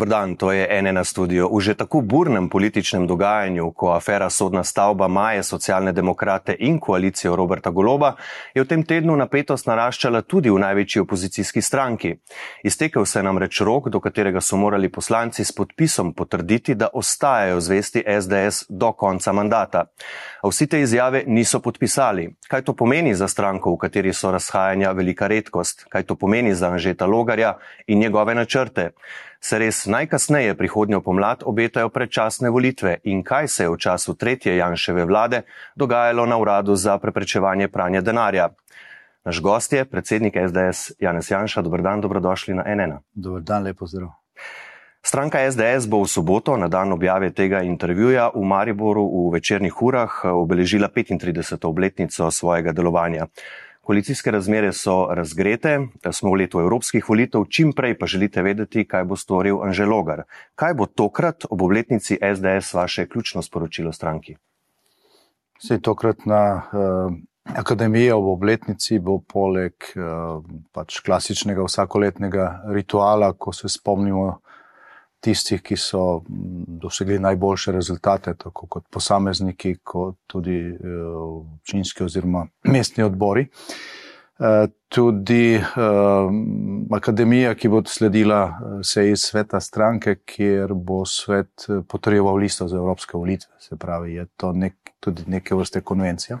Dobrodan, to je ene na studio. V že tako burnem političnem dogajanju, ko afera sodna stavba maje socialne demokrate in koalicijo Roberta Goloba, je v tem tednu napetost naraščala tudi v največji opozicijski stranki. Iztekel se nam reč rok, do katerega so morali poslanci s podpisom potrditi, da ostajajo zvesti SDS do konca mandata. A vsi te izjave niso podpisali. Kaj to pomeni za stranko, v kateri so razhajanja velika redkost? Kaj to pomeni za Anžeta Logarja in njegove načrte? Se res najkasneje prihodnjo pomlad obetajo predčasne volitve in kaj se je v času tretje Janševe vlade dogajalo na uradu za preprečevanje pranja denarja. Naš gost je predsednik SDS Janez Janša. Dobr dan, dobrodošli na NN. Dobr dan, lepo zdrav. Stranka SDS bo v soboto, na dan objave tega intervjuja, v Mariboru v večernih urah obeležila 35. obletnico svojega delovanja. Koalicijske razmere so razgrete, smo v letu evropskih volitev, čim prej pa želite vedeti, kaj bo storil Anželogar. Kaj bo tokrat ob obletnici SDS vaše ključno sporočilo stranki? Vse tokrat na uh, akademiji ob obletnici bo poleg uh, pač klasičnega vsakoletnega rituala, ko se spomnimo tistih, ki so mm, dosegli najboljše rezultate, tako kot posamezniki, kot tudi eh, občinski oziroma mestni odbori. Eh, tudi uh, akademija, ki bo sledila seji sveta stranke, kjer bo svet potreboval listo za evropske volitve. Se pravi, je to nek, tudi neke vrste konvencija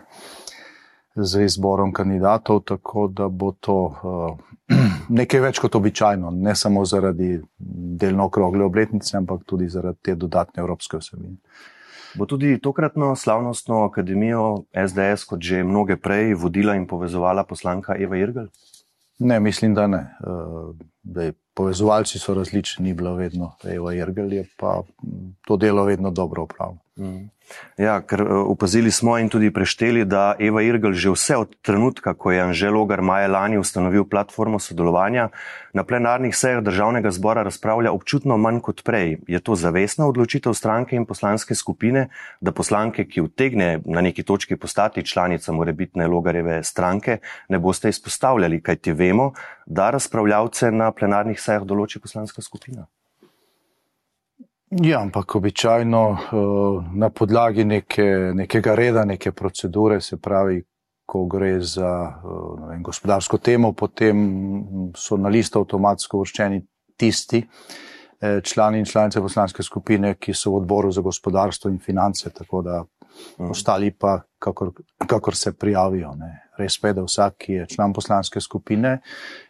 z izborom kandidatov, tako da bo to uh, nekaj več kot običajno, ne samo zaradi delno okrogle obletnice, ampak tudi zaradi te dodatne evropske vsebine. Bo tudi tokratno slavnostno akademijo SDS, kot že mnoge prej, vodila in povezovala poslanka Eva Irgl? Ne, mislim, da ne. Dej, povezovalci so različni, ni bilo vedno Eva Irgl, je pa to delo vedno dobro upravljalo. Mm. Ja, ker eh, opazili smo in tudi prešteli, da Eva Irgl že vse od trenutka, ko je Anžel Logar maja lani ustanovil platformo sodelovanja, na plenarnih sejah državnega zbora razpravlja občutno manj kot prej. Je to zavestna odločitev stranke in poslanske skupine, da poslanke, ki vtegne na neki točki postati članica morebitne Logareve stranke, ne boste izpostavljali, kajti vemo, da razpravljavce na plenarnih sejah določi poslanska skupina. Ja, ampak običajno uh, na podlagi neke, nekega reda, neke procedure, se pravi, ko gre za uh, vem, gospodarsko temo, potem so na listu avtomatsko vrščeni tisti eh, člani in članice poslanske skupine, ki so v odboru za gospodarstvo in finance, tako da uh. ostali pa, kakor, kakor se prijavijo. Ne. Res pa je, da vsak, ki je član poslanske skupine, eh,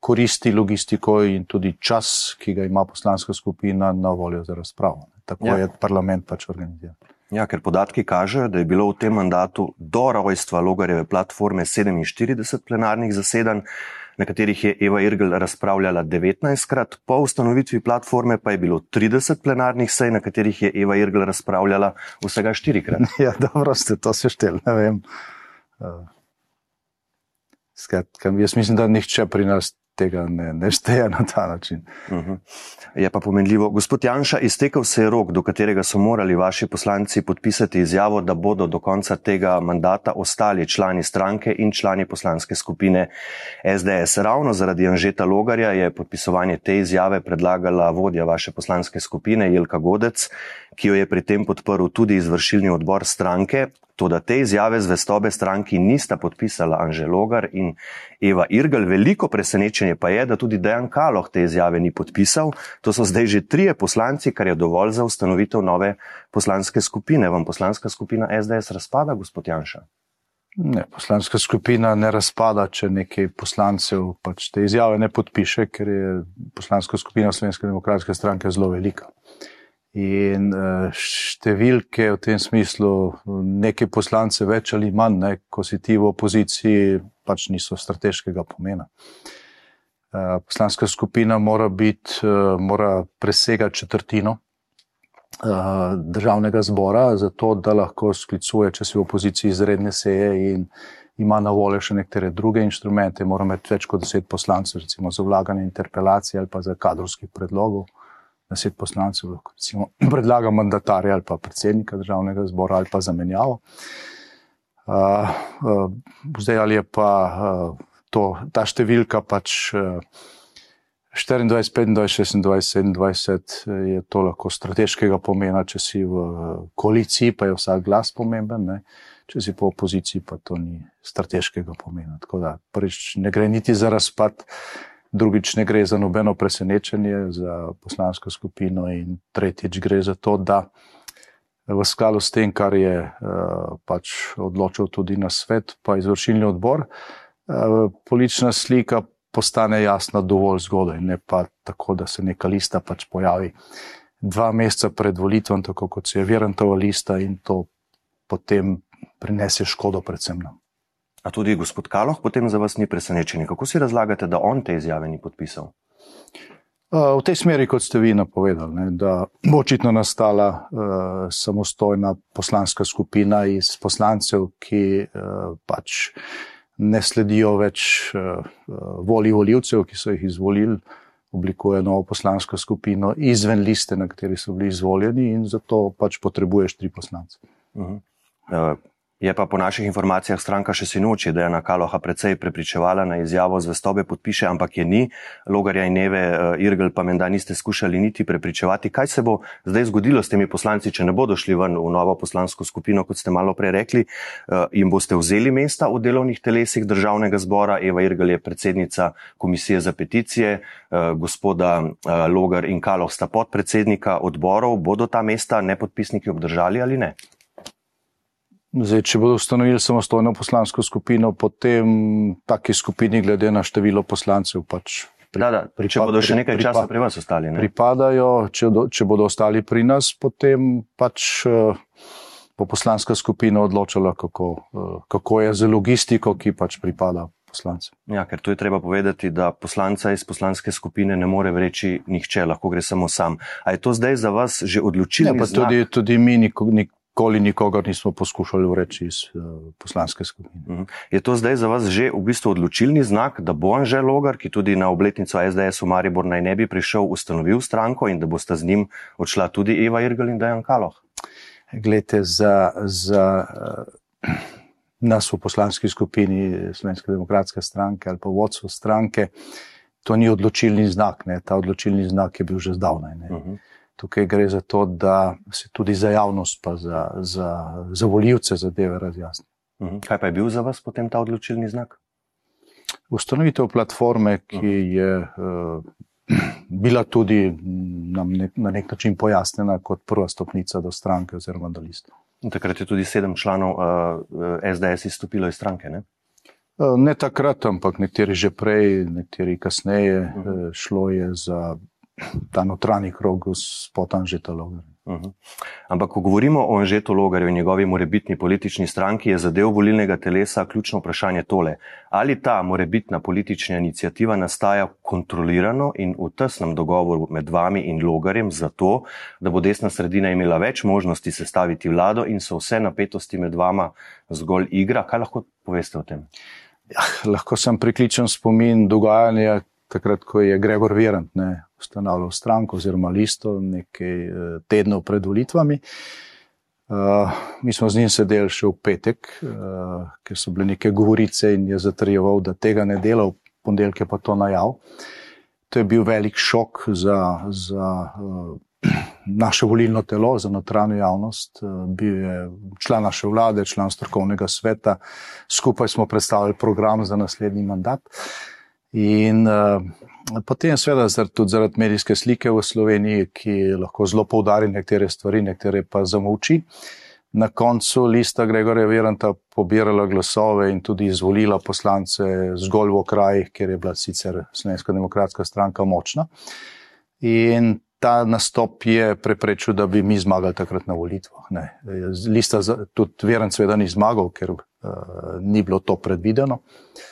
koristi logistiko in tudi čas, ki ga ima poslanska skupina na voljo za razpravo. Tako ja. je parlament pač organiziran. Ja, ker podatki kažejo, da je bilo v tem mandatu do rojstva Logareve platforme 47 plenarnih zasedanj, na katerih je Eva Irgl razpravljala 19 krat, po ustanovitvi platforme pa je bilo 30 plenarnih sej, na katerih je Eva Irgl razpravljala vsega 4 krat. Ja, dobro ste to sešteli, ne vem. Uh, skratka, jaz mislim, da nihče pri nas tega ne, ne šteje na ta način. Uh mhm. -huh. Je pa pomenljivo, gospod Janša, iztekel se je rok, do katerega so morali vaši poslanci podpisati izjavo, da bodo do konca tega mandata ostali člani stranke in člani poslanske skupine SDS. Ravno zaradi Anžeta Logarja je podpisovanje te izjave predlagala vodja vaše poslanske skupine Jelka Godec, ki jo je pri tem podprl tudi izvršilni odbor stranke. To, da te izjave zvestobe stranki nista podpisala Anže Logar in Eva Irgl, veliko presenečenje pa je, da tudi Dejan Kaloh te izjave ni podpisal. To so zdaj že trije poslanci, kar je dovolj za ustanovitev nove poslanske skupine. Vam poslanska skupina SDS razpada, gospod Janša? Ne, poslanska skupina ne razpada, če nekaj poslancev pač te izjave ne podpiše, ker je poslanska skupina Slovenske demokratske stranke zelo velika. In eh, številke v tem smislu, nekaj poslance več ali manj, ne, ko si ti v opoziciji, pač niso strateškega pomena. Eh, poslanska skupina mora, biti, eh, mora presegati četrtino državnega zbora, zato da lahko sklicuje, če si v opoziciji, izredne seje in ima na voljo še nekatere druge inštrumente. Mora imeti več kot deset poslancev, recimo za vlaganje interpelacije ali pa za kadrovskih predlogov deset poslancev lahko recimo, predlaga mandatarja ali pa predsednika državnega zbora ali pa zamenjavo. Uh, uh, zdaj ali je pa uh, to, ta številka pač. Uh, 24, 25, 26, 27 je to lahko strateškega pomena, če si v koaliciji, pa je vsak glas pomemben, ne? če si po opoziciji, pa to ni strateškega pomena. Tako da prvič ne gre niti za razpad, drugič ne gre za nobeno presenečenje za poslansko skupino in tretjič gre za to, da v skladu s tem, kar je uh, pač odločil tudi na svet, pa izvršilni odbor, uh, politična slika postane jasna dovolj zgodaj, ne pa tako, da se neka lista pač pojavi dva meseca pred volitvom, tako kot se je Virantova lista in to potem prinese škodo predvsem nam. A tudi gospod Kaloh potem za vas ni presenečen. Kako si razlagate, da on te izjave ni podpisal? V tej smeri, kot ste vi napovedali, ne, da bo očitno nastala uh, samostojna poslanska skupina iz poslancev, ki uh, pač uh, ne sledijo več uh, volji voljivcev, ki so jih izvolili, oblikuje novo poslansko skupino izven liste, na kateri so bili izvoljeni, in zato pač potrebuješ tri poslance. Uh -huh. Je pa po naših informacijah stranka še sinoči, da je na Kaloha precej prepričevala na izjavo zvestobe podpiše, ampak je ni. Logarja in Neve, uh, Irgl pa menda niste skušali niti prepričevati. Kaj se bo zdaj zgodilo s temi poslanci, če ne bodo šli ven v novo poslansko skupino, kot ste malo prej rekli, uh, jim boste vzeli mesta v delovnih telesih državnega zbora. Eva Irgl je predsednica komisije za peticije, uh, gospoda Logar in Kaloh sta podpredsednika odborov. Bodo ta mesta nepodpisniki obdržali ali ne? Zdaj, če bodo ustanovili samostojno poslansko skupino, potem taki skupini, glede na število poslancev, pač. Pri, da, da. Pripad, če bodo še nekaj pripa, časa pri vas ostali. Ne? Pripadajo, če, do, če bodo ostali pri nas, potem pač uh, bo poslanska skupina odločila, kako, uh, kako je za logistiko, ki pač pripada poslancem. Ja, ker tu je treba povedati, da poslanca iz poslanske skupine ne more vreči nihče, lahko gre samo sam. A je to zdaj za vas že odločilno? Ja, pa tudi, tudi mi nikoli. Nik, Koli nikogar nismo poskušali vreči iz uh, poslanske skupine. Mhm. Je to zdaj za vas že v bistvu odločilni znak, da bo Anže Logar, ki tudi na obletnico SDS v Maribor naj ne bi prišel, ustanovil stranko in da boste z njim odšla tudi Eva Irgl in Dejan Kaloh? Glede, za, za uh, nas v poslanski skupini Slovenske demokratske stranke ali pa vodstvo stranke, to ni odločilni znak. Ne? Ta odločilni znak je bil že zdavnaj. Uh mhm. -huh. Tukaj gre za to, da se tudi za javnost, pa za, za, za voljivce zadeve razjasni. Mhm. Kaj pa je bil za vas potem ta odločilni znak? Ustanovitev platforme, ki mhm. je uh, bila tudi nam nek, na nek način pojasnjena kot prva stopnica do stranke oziroma do lista. Takrat je tudi sedem članov uh, eh, SDS izstopilo iz stranke. Ne? Ne takrat, ampak nekateri že prej, nekateri kasneje. Uh -huh. uh, šlo je za ta notranji krog gospod Anžeta Logarja. Uh -huh. Ampak, ko govorimo o Anžetu Logarju in njegovi morebitni politični stranki, je za del volilnega telesa ključno vprašanje tole. Ali ta morebitna politična inicijativa nastaja kontrolirano in v tesnem dogovoru med vami in Logarjem zato, da bo desna sredina imela več možnosti sestaviti vlado in so vse napetosti med vama zgolj igra? Kaj lahko poveste o tem? Ja, lahko sem prikličen spomin dogajanja, takrat, ko je Gregor Virant ne, ustanovil stranko oziroma listo nekaj eh, tednov pred volitvami. Uh, mi smo z njim sedeli še v petek, uh, ker so bile neke govorice in je zatrjeval, da tega ne dela, v ponedeljke pa to najav. To je bil velik šok za, za uh, naše volilno telo, za notranjo javnost. Uh, bil je član naše vlade, član strokovnega sveta, skupaj smo predstavili program za naslednji mandat. In uh, potem, seveda, tudi zaradi medijske slike v Sloveniji, ki lahko zelo poudari nekatere stvari, nekatere pa zamovči. Na koncu lista Gregorja Viranta pobirala glasove in tudi izvolila poslance zgolj v krajih, kjer je bila sicer Slovenska demokratska stranka močna. In ta nastop je preprečil, da bi mi zmagali takrat na volitvah. Ne. Lista tudi Virant seveda ni zmagal, ker uh, ni bilo to predvideno. Uh,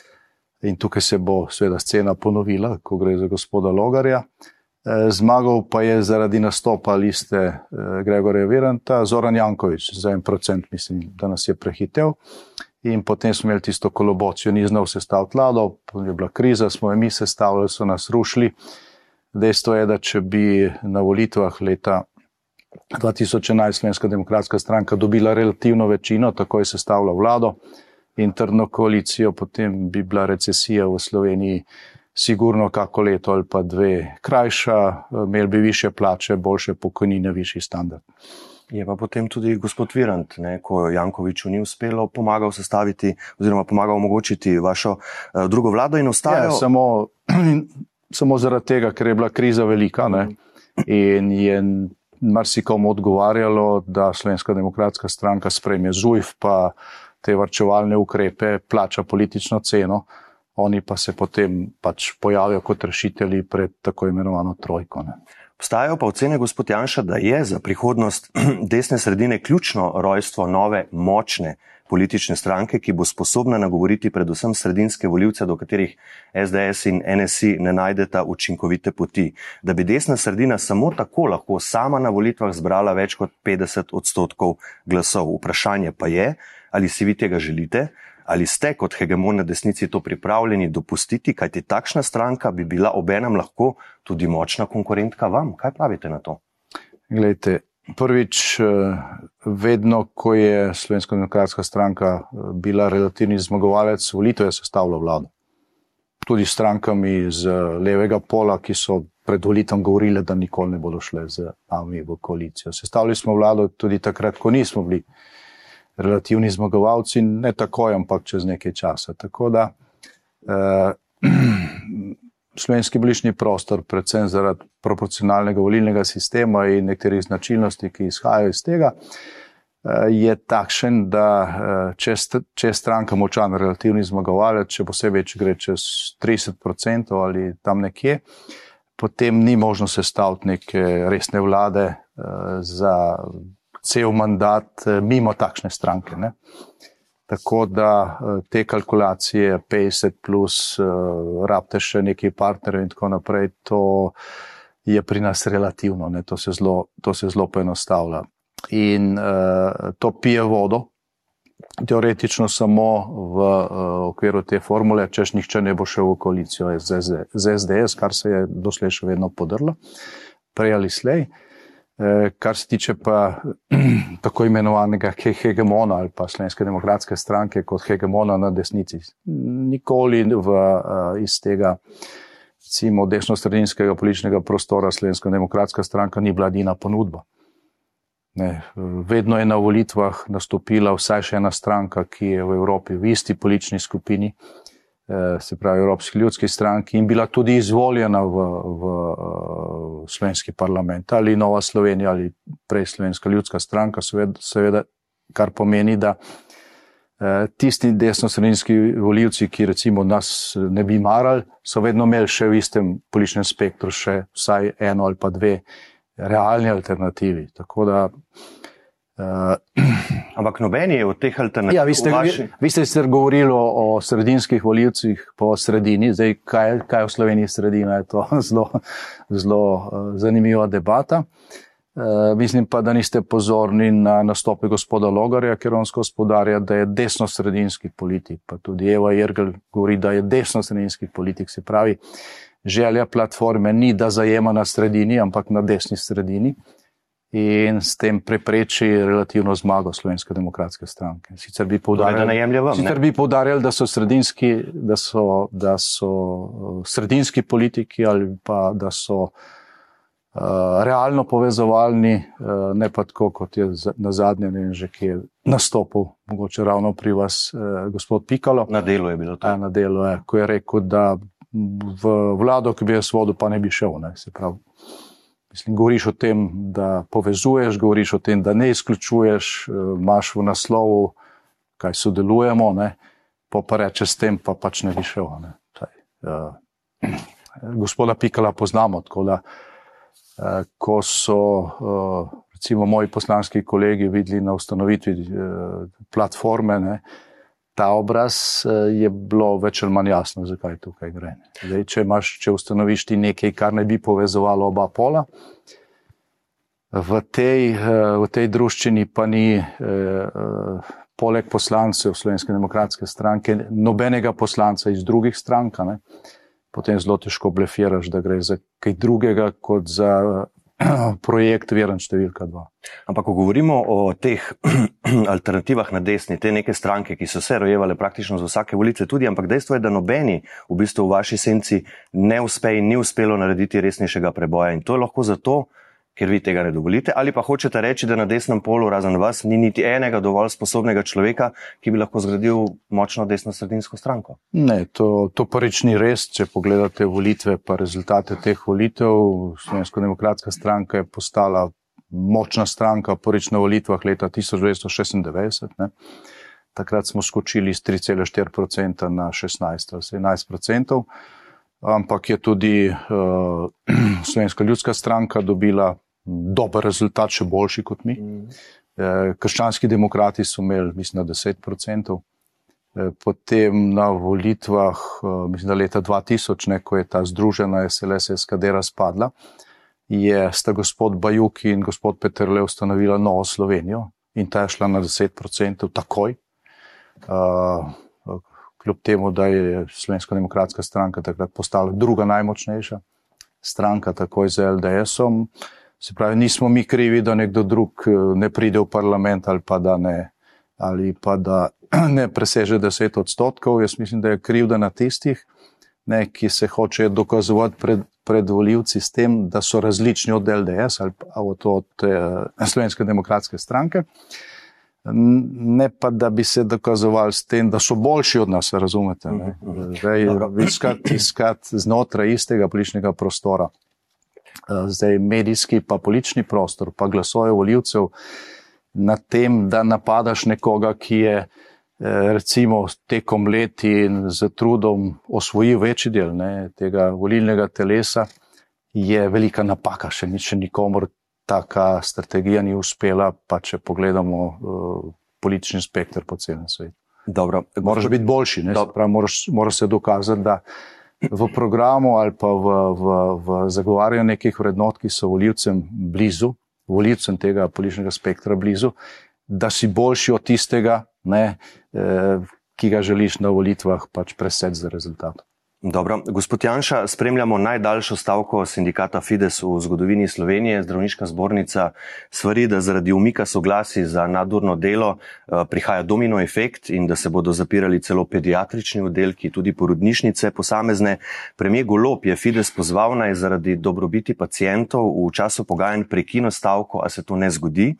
in tukaj se bo seveda scena ponovila, ko gre za gospoda Logarja. Eh, zmagal pa je zaradi nastopa liste eh, Gregorja Viranta Zoran Jankovič, za en procent, mislim, da nas je prehitev. In potem smo imeli tisto kolobocijo, ni znal sestaviti vlado, je bila kriza, smo jo mi sestavljali, so nas rušili. Dejstvo je, da če bi na volitvah leta 2011 Slovenska demokratska stranka dobila relativno večino, tako je sestavila vlado in trdno koalicijo, potem bi bila recesija v Sloveniji sigurno kako leto ali pa dve krajša, imeli bi više plače, boljše pokojnine, višji standard. Je pa potem tudi gospod Virant, ne, ko Jankoviču ni uspelo, pomagal sestaviti oziroma pomagal omogočiti vašo uh, drugo vlado in ostalo. Ja, samo, samo zaradi tega, ker je bila kriza velika ne, in je marsikomu odgovarjalo, da Slovenska demokratska stranka sprejme ZUJF, pa te varčevalne ukrepe, plača politično ceno, oni pa se potem pač pojavijo kot rešitelji pred tako imenovano trojko. Ne. Obstajajo pa ocene, gospod Janša, da je za prihodnost desne sredine ključno rojstvo nove, močne politične stranke, ki bo sposobna nagovoriti predvsem sredinske voljivce, do katerih SDS in NSI ne najdeta učinkovite poti. Da bi desna sredina samo tako lahko sama na volitvah zbrala več kot 50 odstotkov glasov. Vprašanje pa je, ali si vi tega želite, ali ste kot hegemon na desnici to pripravljeni dopustiti, kajti takšna stranka bi bila obenem lahko tudi močna konkurentka vam. Kaj pravite na to? Glejte, Prvič, eh, vedno, ko je Slovenska demokratska stranka eh, bila relativni zmagovalec, volitev je sestavljala vlado. Tudi strankami z levega pola, ki so pred volitvom govorile, da nikoli ne bodo šle z nami v koalicijo. Sestavljali smo vlado tudi takrat, ko nismo bili relativni zmagovalci, ne takoj, ampak čez nekaj časa. Tako da eh, slovenski bližnji prostor, predvsem zaradi proporcionalnega volilnega sistema in nekaterih značilnosti, ki izhajajo iz tega, eh, je takšen, da eh, če, če je stranka močan, relativni zmagovalec, še posebej, če gre čez 30% ali tam nekje, potem ni možno sestaviti neke resne vlade eh, za cel mandat mimo takšne stranke. Ne? Tako da eh, te kalkulacije, 50 plus, eh, rabite še nekaj partnerjev in tako naprej, to je pri nas relativno, ne, to se zelo, to se zelo poenostavlja. In uh, to pije vodo, teoretično samo v uh, okviru te formule, češ nihče ne bo šel v koalicijo z, z SDS, kar se je doslej še vedno podrlo, prej ali slej. Uh, Eh, kar se tiče pa tako imenovanega hegemona ali pa Slovenske demokratske stranke kot hegemona na desnici. Nikoli v, eh, iz tega recimo, desno-sredinskega političnega prostora Slovenska demokratska stranka ni bila edina ponudba. Ne, vedno je na volitvah nastopila vsaj še ena stranka, ki je v Evropi v isti politični skupini, Eh, se pravi Evropski ljudski stranki in bila tudi izvoljena v, v, v slovenski parlament ali Nova Slovenija ali prej Slovenska ljudska stranka, seveda, seveda kar pomeni, da eh, tisti desno-sredinski voljivci, ki recimo nas ne bi marali, so vedno imeli še v istem političnem spektru še vsaj eno ali pa dve realni alternativi. Tako da Uh, Ampak nobeni je od teh alternativ. Ja, vi ste, vaši... vi ste sicer govorili o, o sredinskih voljivcih po sredini, zdaj kaj, kaj v Sloveniji sredina, je to zelo, zelo uh, zanimiva debata. Uh, mislim pa, da niste pozorni na nastope gospoda Logarja, ker on gospodarja, da je desno-sredinski politik, pa tudi Eva Jergel govori, da je desno-sredinski politik, se pravi, želja platforme ni, da zajema na sredini, ampak na desni sredini. In s tem prepreči relativno zmago Slovenske demokratske stranke. Sicer bi poudarjali, da, da so sredinski, da so, da so uh, sredinski politiki ali pa da so uh, realno povezovalni, uh, ne pa tako, kot je na zadnje, ne vem že, ki je nastopil, mogoče ravno pri vas, uh, gospod Pikalo. Na delu je bilo to. Ja, na delu je, ko je rekel, da v vlado, ki bi jaz vodil, pa ne bi šel. Ne, se pravi. Mislim, govoriš o tem, da povezuješ, govoriš o tem, da ne izključuješ, eh, imaš v naslovu, kaj sodelujemo, ne, pa pa rečeš s tem, pa pač ne bi šel. Ne. Taj, uh, gospoda Pikala poznamo, tako da, uh, ko so uh, recimo moji poslanski kolegi videli na ustanovitvi uh, platforme, ne, uh, ta obraz, eh, je bilo več ali manj jasno, zakaj tukaj gre. Zdaj, če, imaš, če ustanoviš ti nekaj, kar ne bi povezovalo oba pola, v tej, eh, v tej druščini pa ni eh, poleg poslancev Slovenske demokratske stranke nobenega poslanca iz drugih strank. Ne? potem zelo težko blefiraš, da gre za kaj drugega kot za projekt Veren številka 2. Ampak, ko govorimo o teh alternativah na desni, te neke stranke, ki so se rojevale praktično za vsake volice, tudi, ampak dejstvo je, da nobeni v bistvu v vaši senci ne uspe in ni uspelo narediti resnejšega preboja. In to je lahko zato, ker vi tega ne dovolite, ali pa hočete reči, da na desnem polu, razen vas, ni niti enega dovolj sposobnega človeka, ki bi lahko zgradil močno desno-sredinsko stranko? Ne, to, to prvič ni res. Če pogledate volitve, pa rezultate teh volitev, Slovensko-demokratska stranka je postala močna stranka prvič na volitvah leta 1996. Ne. Takrat smo skočili z 3,4% na 16 ali 17% ampak je tudi uh, Slovenska ljudska stranka dobila dober rezultat, še boljši kot mi. Mm. Uh, krščanski demokrati so imeli, mislim, 10%. Uh, potem na volitvah, uh, mislim, da leta 2000, ne, ko je ta združena SLS-SKD razpadla, je sta gospod Bajuk in gospod Petrle ustanovila novo Slovenijo in ta je šla na 10% takoj. Uh, kljub temu, da je Slovenska demokratska stranka takrat postala druga najmočnejša stranka, takoj z LDS-om. Se pravi, nismo mi krivi, da nekdo drug eh, ne pride v parlament ali pa da ne, ali pa da ne preseže 10 odstotkov. Jaz mislim, da je krivda na tistih, ne, ki se hoče dokazovati pred, pred voljivci s tem, da so različni od LDS ali pa od, od, od eh, Slovenske demokratske stranke. Uh, ne pa da bi se dokazovali s tem, da so boljši od nas, razumete? Ne? Mhm, mhm. Zdaj, iskati, iskati znotraj istega političnega prostora, eh, zdaj medijski pa politični prostor, pa glasove voljivcev na tem, da napadaš nekoga, ki je eh, recimo tekom leti in z trudom osvojil večji del ne, tega volilnega telesa, je velika napaka, še ni še nikomor taka strategija ni uspela, pa če pogledamo uh, politični spektr po celem svetu. Dobro, moraš biti boljši, pravi, moraš, moraš se dokazati, da v programu ali pa v, v, v zagovarjanju nekih vrednot, ki so voljivcem blizu, voljivcem tega političnega spektra blizu, da si boljši od tistega, ne, eh, ki ga želiš na volitvah pač preseti za rezultat. Dobro. Gospod Janša, spremljamo najdaljšo stavko sindikata Fides v zgodovini Slovenije. Zdravniška zbornica svari, da zaradi umika soglasi za nadurno delo eh, prihaja domino efekt in da se bodo zapirali celo pediatrični oddelki, tudi porodnišnice posamezne. Premijer Golop je Fides pozval naj zaradi dobrobiti pacijentov v času pogajanj prekino stavko, a se to ne zgodi.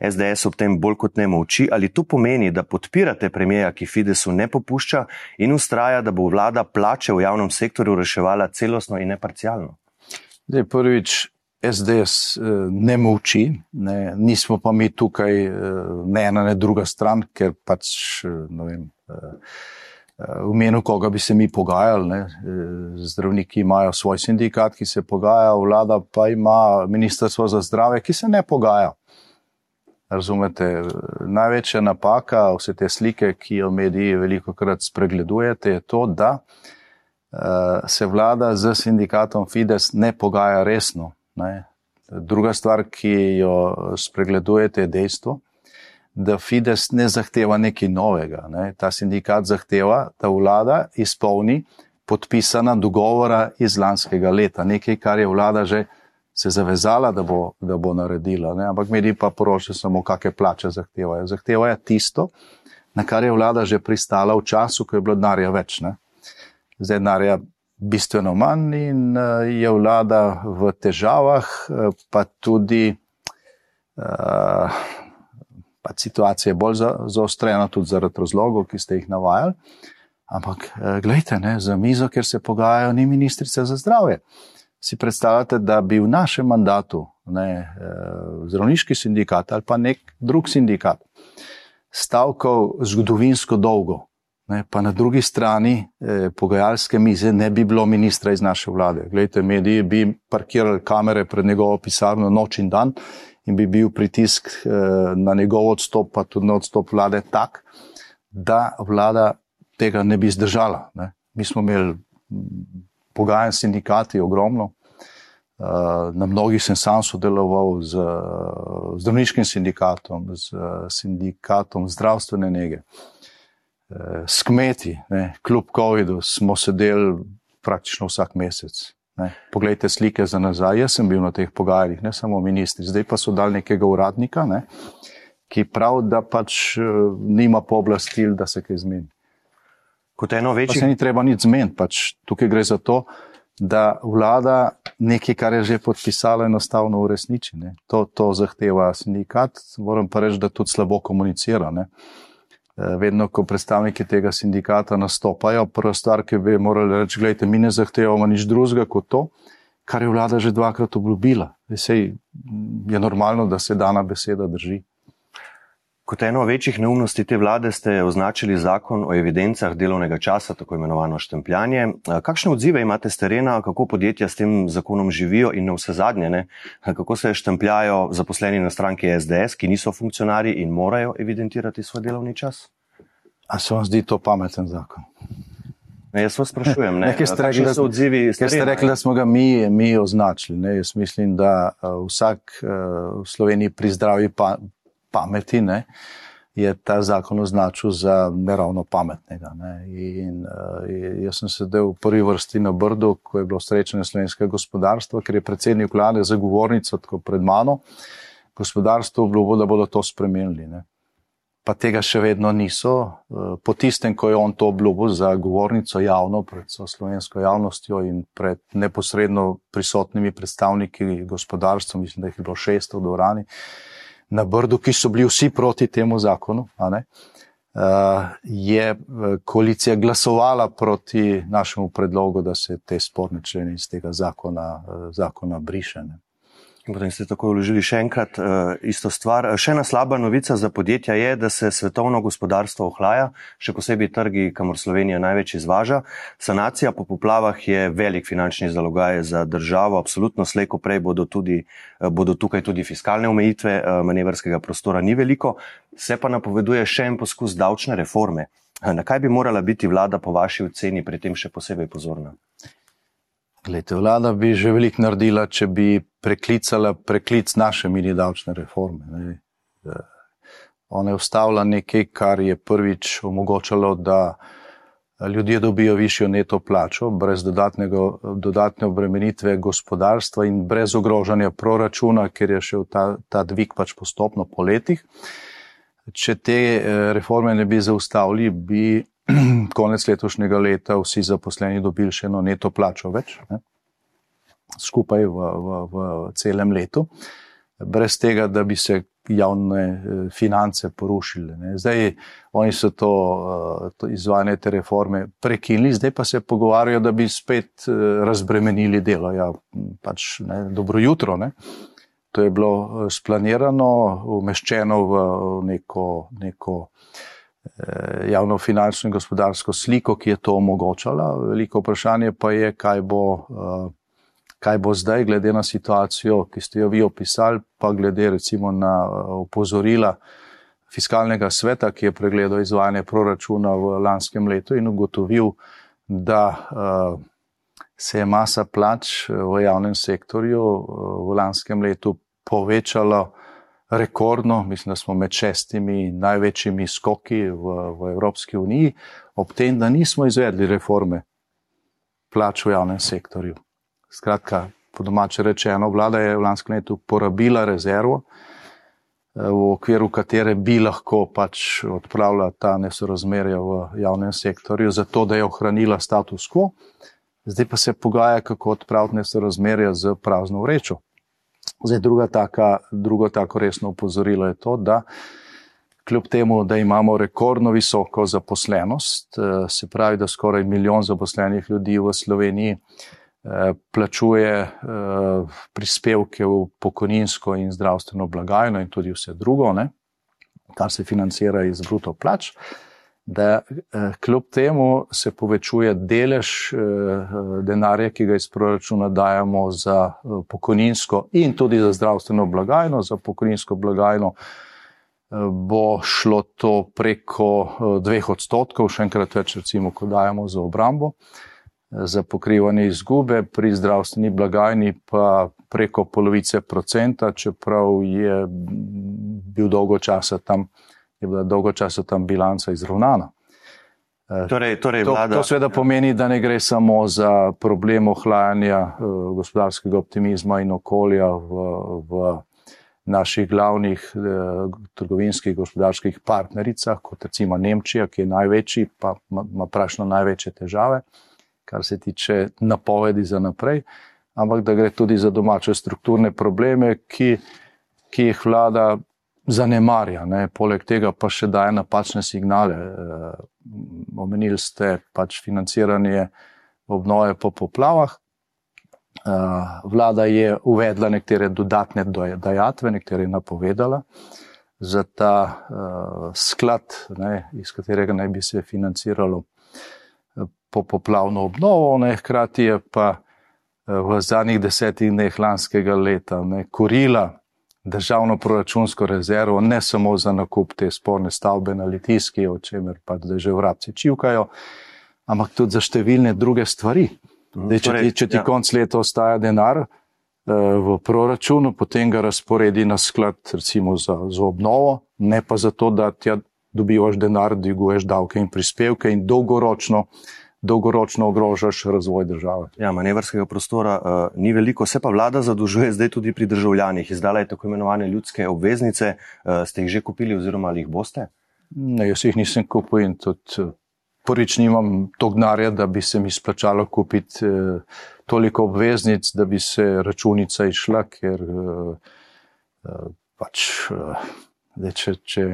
SDS ob tem bolj kot ne moči. Ali to pomeni, da podpirate premijeja, ki Fidesu ne popušča in ustraja, da bo vlada plače v javnem sektorju reševala celostno in ne parcialno? Zdaj, prvič, SDS eh, ne moči, ne, nismo pa mi tukaj eh, ne ena, ne druga stran, ker pač eh, ne vem. V imenu koga bi se mi pogajali, ne? zdravniki imajo svoj sindikat, ki se pogaja, vlada pa ima ministrstvo za zdrave, ki se ne pogaja. Razumete, največja napaka, vse te slike, ki jo mediji veliko krat spregledujete, je to, da uh, se vlada z sindikatom Fides ne pogaja resno. Ne. Druga stvar, ki jo spregledujete, je dejstvo, da Fides ne zahteva nekaj novega. Ne. Ta sindikat zahteva, da vlada izpolni podpisana dogovora iz lanskega leta, nekaj, kar je vlada že se zavezala, da bo, da bo naredila. Ne. Ampak mediji pa poročajo samo, kakšne plače zahtevajo. Zahtevajo tisto, na kar je vlada že pristala v času, ko je bilo denarja več. Ne zdaj denarja bistveno manj in eh, je vlada v težavah, eh, pa tudi eh, pa situacija je bolj zaostrena, tudi zaradi razlogov, ki ste jih navajali. Ampak, gledajte, ne, za mizo, ker se pogajajo, ni ministrica za zdravje. Si predstavljate, da bi v našem mandatu ne, zdravniški sindikat ali pa nek drug sindikat stavkal zgodovinsko dolgo, Ne, pa na drugi strani eh, pogajalske mize ne bi bilo ministra iz naše vlade. Glejte, mediji bi parkirali kamere pred njegovo pisarno noč in dan in bi bil pritisk eh, na njegov odstop, pa tudi na odstop vlade tak, da vlada tega ne bi zdržala. Ne. Mi smo imeli pogajanj s sindikati ogromno. Uh, na mnogih sem sam sodeloval z zdravniškim sindikatom, z uh, sindikatom zdravstvene nege. Uh, s kmeti, ne, kljub COVID-u, smo sedeli praktično vsak mesec. Ne. Poglejte slike za nazaj. Jaz sem bil na teh pogajanjih, ne samo ministri. Zdaj pa so dal nekega uradnika, ne, ki pravi, da pač uh, nima pooblastil, da se kaj zmeni. Kot eno Pa večjih se ni treba nič zmeniti. Pač tukaj gre za to, da vlada nekaj, kar je že podpisala, enostavno uresniči. Ne. To, to zahteva sindikat. Moram pa reči, da tudi slabo komunicira. Ne. Eh, Vedno, ko predstavniki tega sindikata nastopajo, prva stvar, ki bi morali reči, gledajte, mi ne zahtevamo nič drugega kot to, kar je vlada že dvakrat obljubila. Sej je normalno, da se dana beseda drži. Kot eno večjih neumnosti te vlade ste označili zakon o evidencah delovnega časa, tako imenovano štempljanje. Kakšne odzive imate z terena, kako podjetja s tem zakonom živijo in na vse zadnje, ne? kako se štempljajo zaposleni na stranki SDS, ki niso funkcionarji in morajo evidentirati svoj delovni čas? A se vam zdi to pameten zakon? Ne, jaz vas sprašujem, ne? Nekaj ste rekli, da- odzivi Ker ste rekli, da smo ga mi, mi označili. Ne? Jaz mislim, da uh, vsak uh, v Sloveniji pri zdravi pa, pameti ne, je ta zakon označil za neravno pametnega. Ne? In, uh, jaz sem sedel v prvi vrsti na Brdu, ko je bilo srečanje slovenskega gospodarstva, ker je predsednik vlade zagovornica tako pred mano, gospodarstvo obljubo, da bodo to spremenili. Ne? pa tega še vedno niso. Eh, Po tistem, ko je on to obljubil za govornico javno, pred slovensko javnostjo in pred neposredno prisotnimi predstavniki gospodarstva, mislim, da jih je bilo šest v dvorani, na Brdu, ki so bili vsi proti temu zakonu, ne, eh, je eh, koalicija glasovala proti našemu predlogu, da se te sporne člene iz tega zakona, eh, zakona briše. Ne. Potem ste tako vložili še enkrat uh, isto stvar. Še ena slaba novica za podjetja je, da se svetovno gospodarstvo ohlaja, še posebej trgi, kamor Slovenija največ izvaža. Sanacija po poplavah je velik finančni zalogaj za državo, absolutno slejko prej bodo, tudi, uh, bodo tukaj tudi fiskalne omejitve, uh, manevrskega prostora ni veliko, se pa napoveduje še en poskus davčne reforme. Na kaj bi morala biti vlada po vaši oceni pri tem še posebej pozorna? Glede, vlada bi že veliko naredila, če bi preklicala preklic naše mini davčne reforme. Ne. Eh, Ona je ustavila nekaj, kar je prvič omogočalo, da ljudje dobijo višjo neto plačo, brez dodatnega- dodatne obremenitve gospodarstva in brez ogrožanja proračuna, ker je šel ta, ta dvig pač postopno po letih. Če te eh, reforme ne bi zaustavili, bi konec letošnjega leta vsi zaposleni dobili še eno neto plačo več, ne? skupaj v, v, v celem letu, brez tega, da bi se javne eh, finance porušile. Ne? Zdaj oni so to, eh, to izvajanje te reforme prekinili, zdaj pa se pogovarjajo, da bi spet eh, razbremenili delo. Ja, pač, ne, dobro jutro. Ne? To je bilo splanirano, umeščeno v neko, neko eh, javno finančno in gospodarsko sliko, ki je to omogočala. Veliko vprašanje pa je, kaj bo, eh, kaj bo zdaj, glede na situacijo, ki ste jo vi opisali, pa glede recimo na eh, opozorila fiskalnega sveta, ki je pregledal izvajanje proračuna v lanskem letu in ugotovil, da eh, se je masa plač eh, v javnem sektorju eh, v lanskem letu povečala rekordno, mislim, da smo med šestimi največjimi skoki v, v Evropski uniji, ob tem, da nismo izvedli reforme plač v javnem sektorju. Skratka, po domače rečeno, vlada je v lanskem letu porabila rezervo, eh, v okviru katere bi lahko pač odpravila ta nesorazmerja v javnem sektorju, zato da je ohranila status quo, zdaj pa se pogaja, kako odpraviti nesorazmerja z prazno vrečo. Zdaj, druga taka, drugo tako resno upozorilo je to, da kljub temu, da imamo rekordno visoko zaposlenost, eh, se pravi, da skoraj milijon zaposlenih ljudi v Sloveniji eh, plačuje eh, prispevke v pokojninsko in zdravstveno blagajno in tudi vse drugo, ne, kar se financira iz bruto plač, da kljub temu se povečuje delež denarja, ki ga iz proračuna dajemo za pokojninsko in tudi za zdravstveno blagajno, za pokojninsko blagajno bo šlo to preko dveh odstotkov, še enkrat več, recimo, ko dajemo za obrambo, za pokrivanje izgube, pri zdravstveni blagajni pa preko polovice procenta, čeprav je bil dolgo časa tam, je bila dolgo časa tam bilanca izravnana. Torej, torej to, vlada... to seveda pomeni, da ne gre samo za problem ohlajanja uh, gospodarskega optimizma in okolja v, v naših glavnih uh, trgovinskih gospodarskih partnericah, kot recimo Nemčija, ki je največji, pa ima prašno največje težave, kar se tiče napovedi za naprej, ampak da gre tudi za domače strukturne probleme, ki, ki jih vlada zanemarja. Ne. Poleg tega pa še daje napačne signale. E, omenili ste pač financiranje obnove po poplavah. E, vlada je uvedla nekatere dodatne dajatve, nekatere je napovedala za ta uh, sklad, ne, iz katerega naj bi se financiralo po poplavno obnovo, ne, hkrati je pa v zadnjih desetih dneh lanskega leta ne, korila državno proračunsko rezervo, ne samo za nakup te sporne stavbe na Litijski, o čemer pa da že vrabci čivkajo, ampak tudi za številne druge stvari. Dej, če ti, če ti ja. konc leta ostaja denar uh, v proračunu, potem ga razporedi na sklad recimo za, za obnovo, ne pa zato, da ti dobivaš denar, dviguješ davke in prispevke in dolgoročno uh, dolgoročno ogrožaš razvoj države. Ja, manevrskega prostora uh, ni veliko, se pa vlada zadolžuje zdaj tudi pri državljanih. Izdala je tako imenovane ljudske obveznice. Uh, ste jih že kupili oziroma ali jih boste? Ne, jaz jih nisem kupil in tudi uh, prvič nimam tog denarja, da bi se mi splačalo kupiti uh, toliko obveznic, da bi se računica išla, ker uh, uh, pač, uh, če, če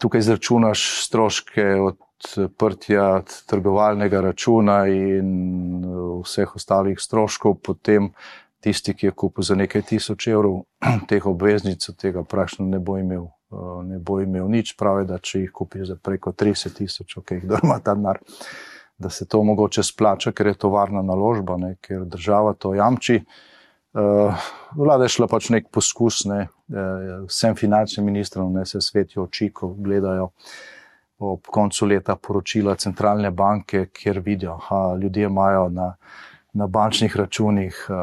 tukaj zračunaš stroške od odprtja trgovalnega računa in uh, vseh ostalih stroškov, potem tisti, ki je kupil za nekaj tisoč evrov teh obveznic, tega praktično ne bo imel. Uh, ne bo imel nič, pravi, da če jih kupi za preko 30 tisoč, ok, kdo ima ta denar, da se to mogoče splača, ker je to varna naložba, ne, ker država to jamči. Uh, vlada je šla pač nek poskus, ne, uh, vsem finančnim ministrom, ne se svetijo oči, ko gledajo uh, ob koncu leta poročila centralne banke, kjer vidijo, da ljudje imajo na, na bančnih računih uh,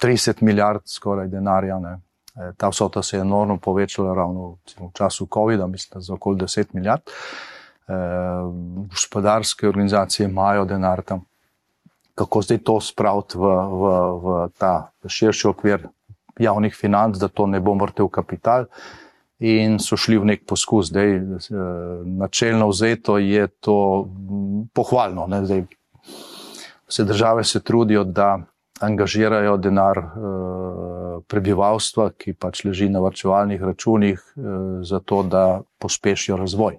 30 milijard skoraj denarja. Ne. E, ta vsota se je enormno povečala ravno v času COVID-a, mislim, za okoli 10 milijard. E, gospodarske organizacije imajo denar tam. Kako zdaj to spraviti v, v, v ta širši okvir javnih financ, da to ne bo mrtev kapital in so šli v nek poskus. Zdaj, eh, načelno vzeto je to mm, pohvalno. Ne? Zdaj, vse države se trudijo, da angažirajo denar uh, prebivalstva, ki pač leži na vrčevalnih računih, uh, zato da pospešijo razvoj.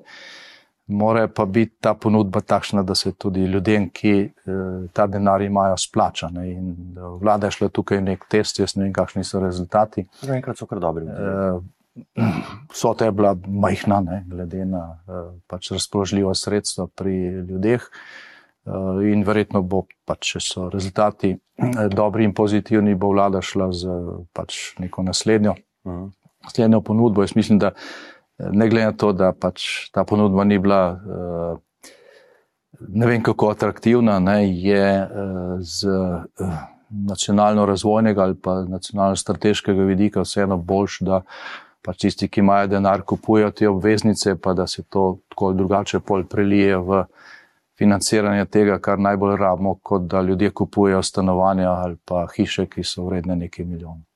Mora pa biti ta ponudba takšna, da se tudi ljudem, ki ta denar imajo, splača. Ne? In vlada je šla tukaj v nek test, jaz ne vem, kakšni so rezultati. Zaenkrat so kar dobri. Uh, vsota je bila majhna, ne, glede na uh, pač razpoložljiva sredstva pri ljudeh. Uh, in verjetno bo, pač, če so rezultati uh, dobri in pozitivni, bo vlada šla z pač, neko naslednjo, uh -huh. naslednjo ponudbo. Jaz mislim, da ne glede na to, da pač ta ponudba ni bila. Ne vem, kako atraktivna ne, je z nacionalno razvojnega ali pa nacionalno strateškega vidika vseeno boljš, da pač tisti, ki imajo denar, kupujejo te obveznice, pa da se to tako drugače pol prelije v financiranje tega, kar najbolj rabimo, kot da ljudje kupujejo stanovanja ali pa hiše, ki so vredne nekaj milijonov.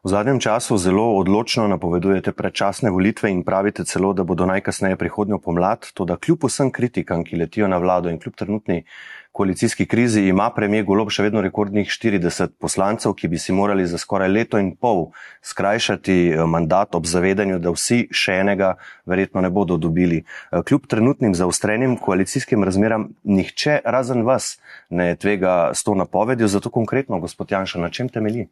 V zadnjem času zelo odločno napovedujete predčasne volitve in pravite celo, da bodo najkasneje prihodnjo pomlad, to da kljub vsem kritikam, ki letijo na vlado in kljub trenutni koalicijski krizi ima premijer Golob še vedno rekordnih 40 poslancev, ki bi si morali za skoraj leto in pol skrajšati eh, mandat ob zavedanju, da vsi še enega verjetno ne bodo dobili. Eh, kljub trenutnim zaustrenim koalicijskim razmeram, nihče razen vas ne tvega s to napovedjo, zato konkretno, gospod Janša, na čem temelji?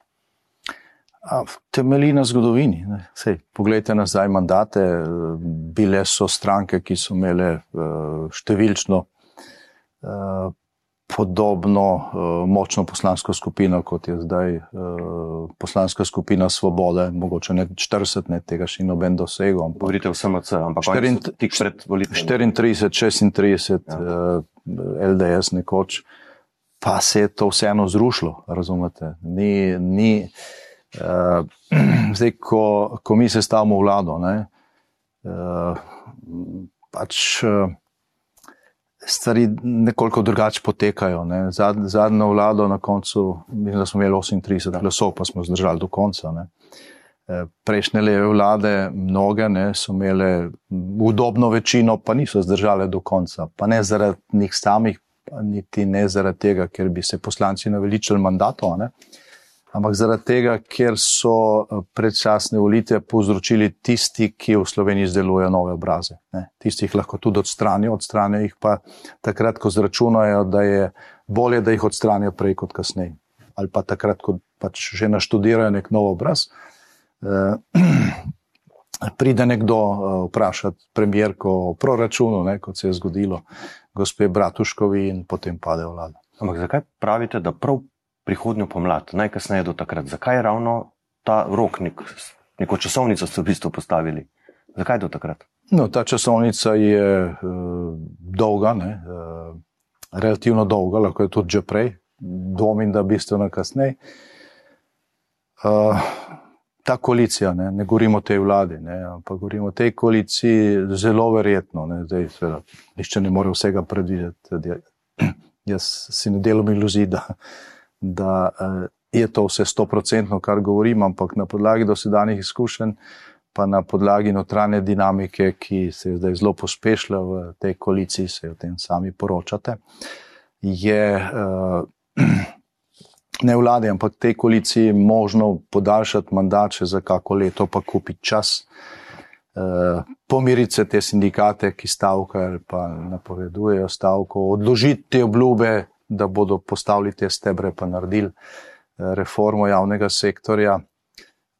Temelji na zgodovini. Sej, poglejte nazaj mandate, bile so stranke, ki so imele uh, številčno uh, podobno močno poslansko skupino, kot je zdaj poslanska skupina Svobode, mogoče ne 40, ne tega še noben dosegel. Govorite o SMC, ampak 34, 36 ja. LDS nekoč, pa se je to vseeno zrušilo, razumete? Ni, ni, uh, zdaj, ko, ko mi se stavimo vlado, ne, uh, pač. Uh, stvari nekoliko drugače potekajo. Ne. Zad, zadnjo vlado na koncu, mislim, da smo imeli 38 glasov, pa smo zdržali do konca. Ne. Prejšnje leve vlade, mnoge ne, so imele udobno večino, pa niso zdržale do konca. Pa ne zaradi njih samih, niti ne zaradi tega, ker bi se poslanci naveličali mandatov ampak zaradi tega, ker so eh, predčasne volitve povzročili tisti, ki v Sloveniji izdelujejo nove obraze. Ne. Tisti jih lahko tudi odstranijo, odstranijo jih pa takrat, ko zračunajo, da je bolje, da jih odstranijo prej kot kasneje. Ali pa takrat, ko pač že naštudirajo nek nov obraz. Eh, pride nekdo uh, vprašati premjerko o proračunu, ne, kot se je zgodilo, gospe Bratuškovi, in potem pade vlada. Ampak zakaj pravite, da prav prihodnjo pomlad, najkasneje do takrat. Zakaj ravno ta rok, nek, neko časovnico ste v bistvu postavili? Zakaj do takrat? No, ta časovnica je uh, dolga, ne, uh, relativno dolga, lahko je tudi že prej, dvomim, da bistveno kasneje. Uh, ta koalicija, ne, ne govorimo o tej vladi, ne, ampak govorimo o tej koaliciji, zelo verjetno, ne, zdaj, seveda, nišče ne more vsega predvideti. Jaz si ne delam iluzij, da, da uh, je to vse stoprocentno, kar govorim, ampak na podlagi dosedanjih izkušenj, pa na podlagi notranje dinamike, ki se je zdaj zelo pospešila v tej koaliciji, se o tem sami poročate, je uh, ne vlade, ampak tej koaliciji možno podaljšati mandat še za kako leto, pa kupiti čas. Uh, pomiriti se te sindikate, ki stavkajo ali pa napovedujejo stavko, odložiti te obljube, da bodo postavili te stebre, pa naredili eh, reformo javnega sektorja,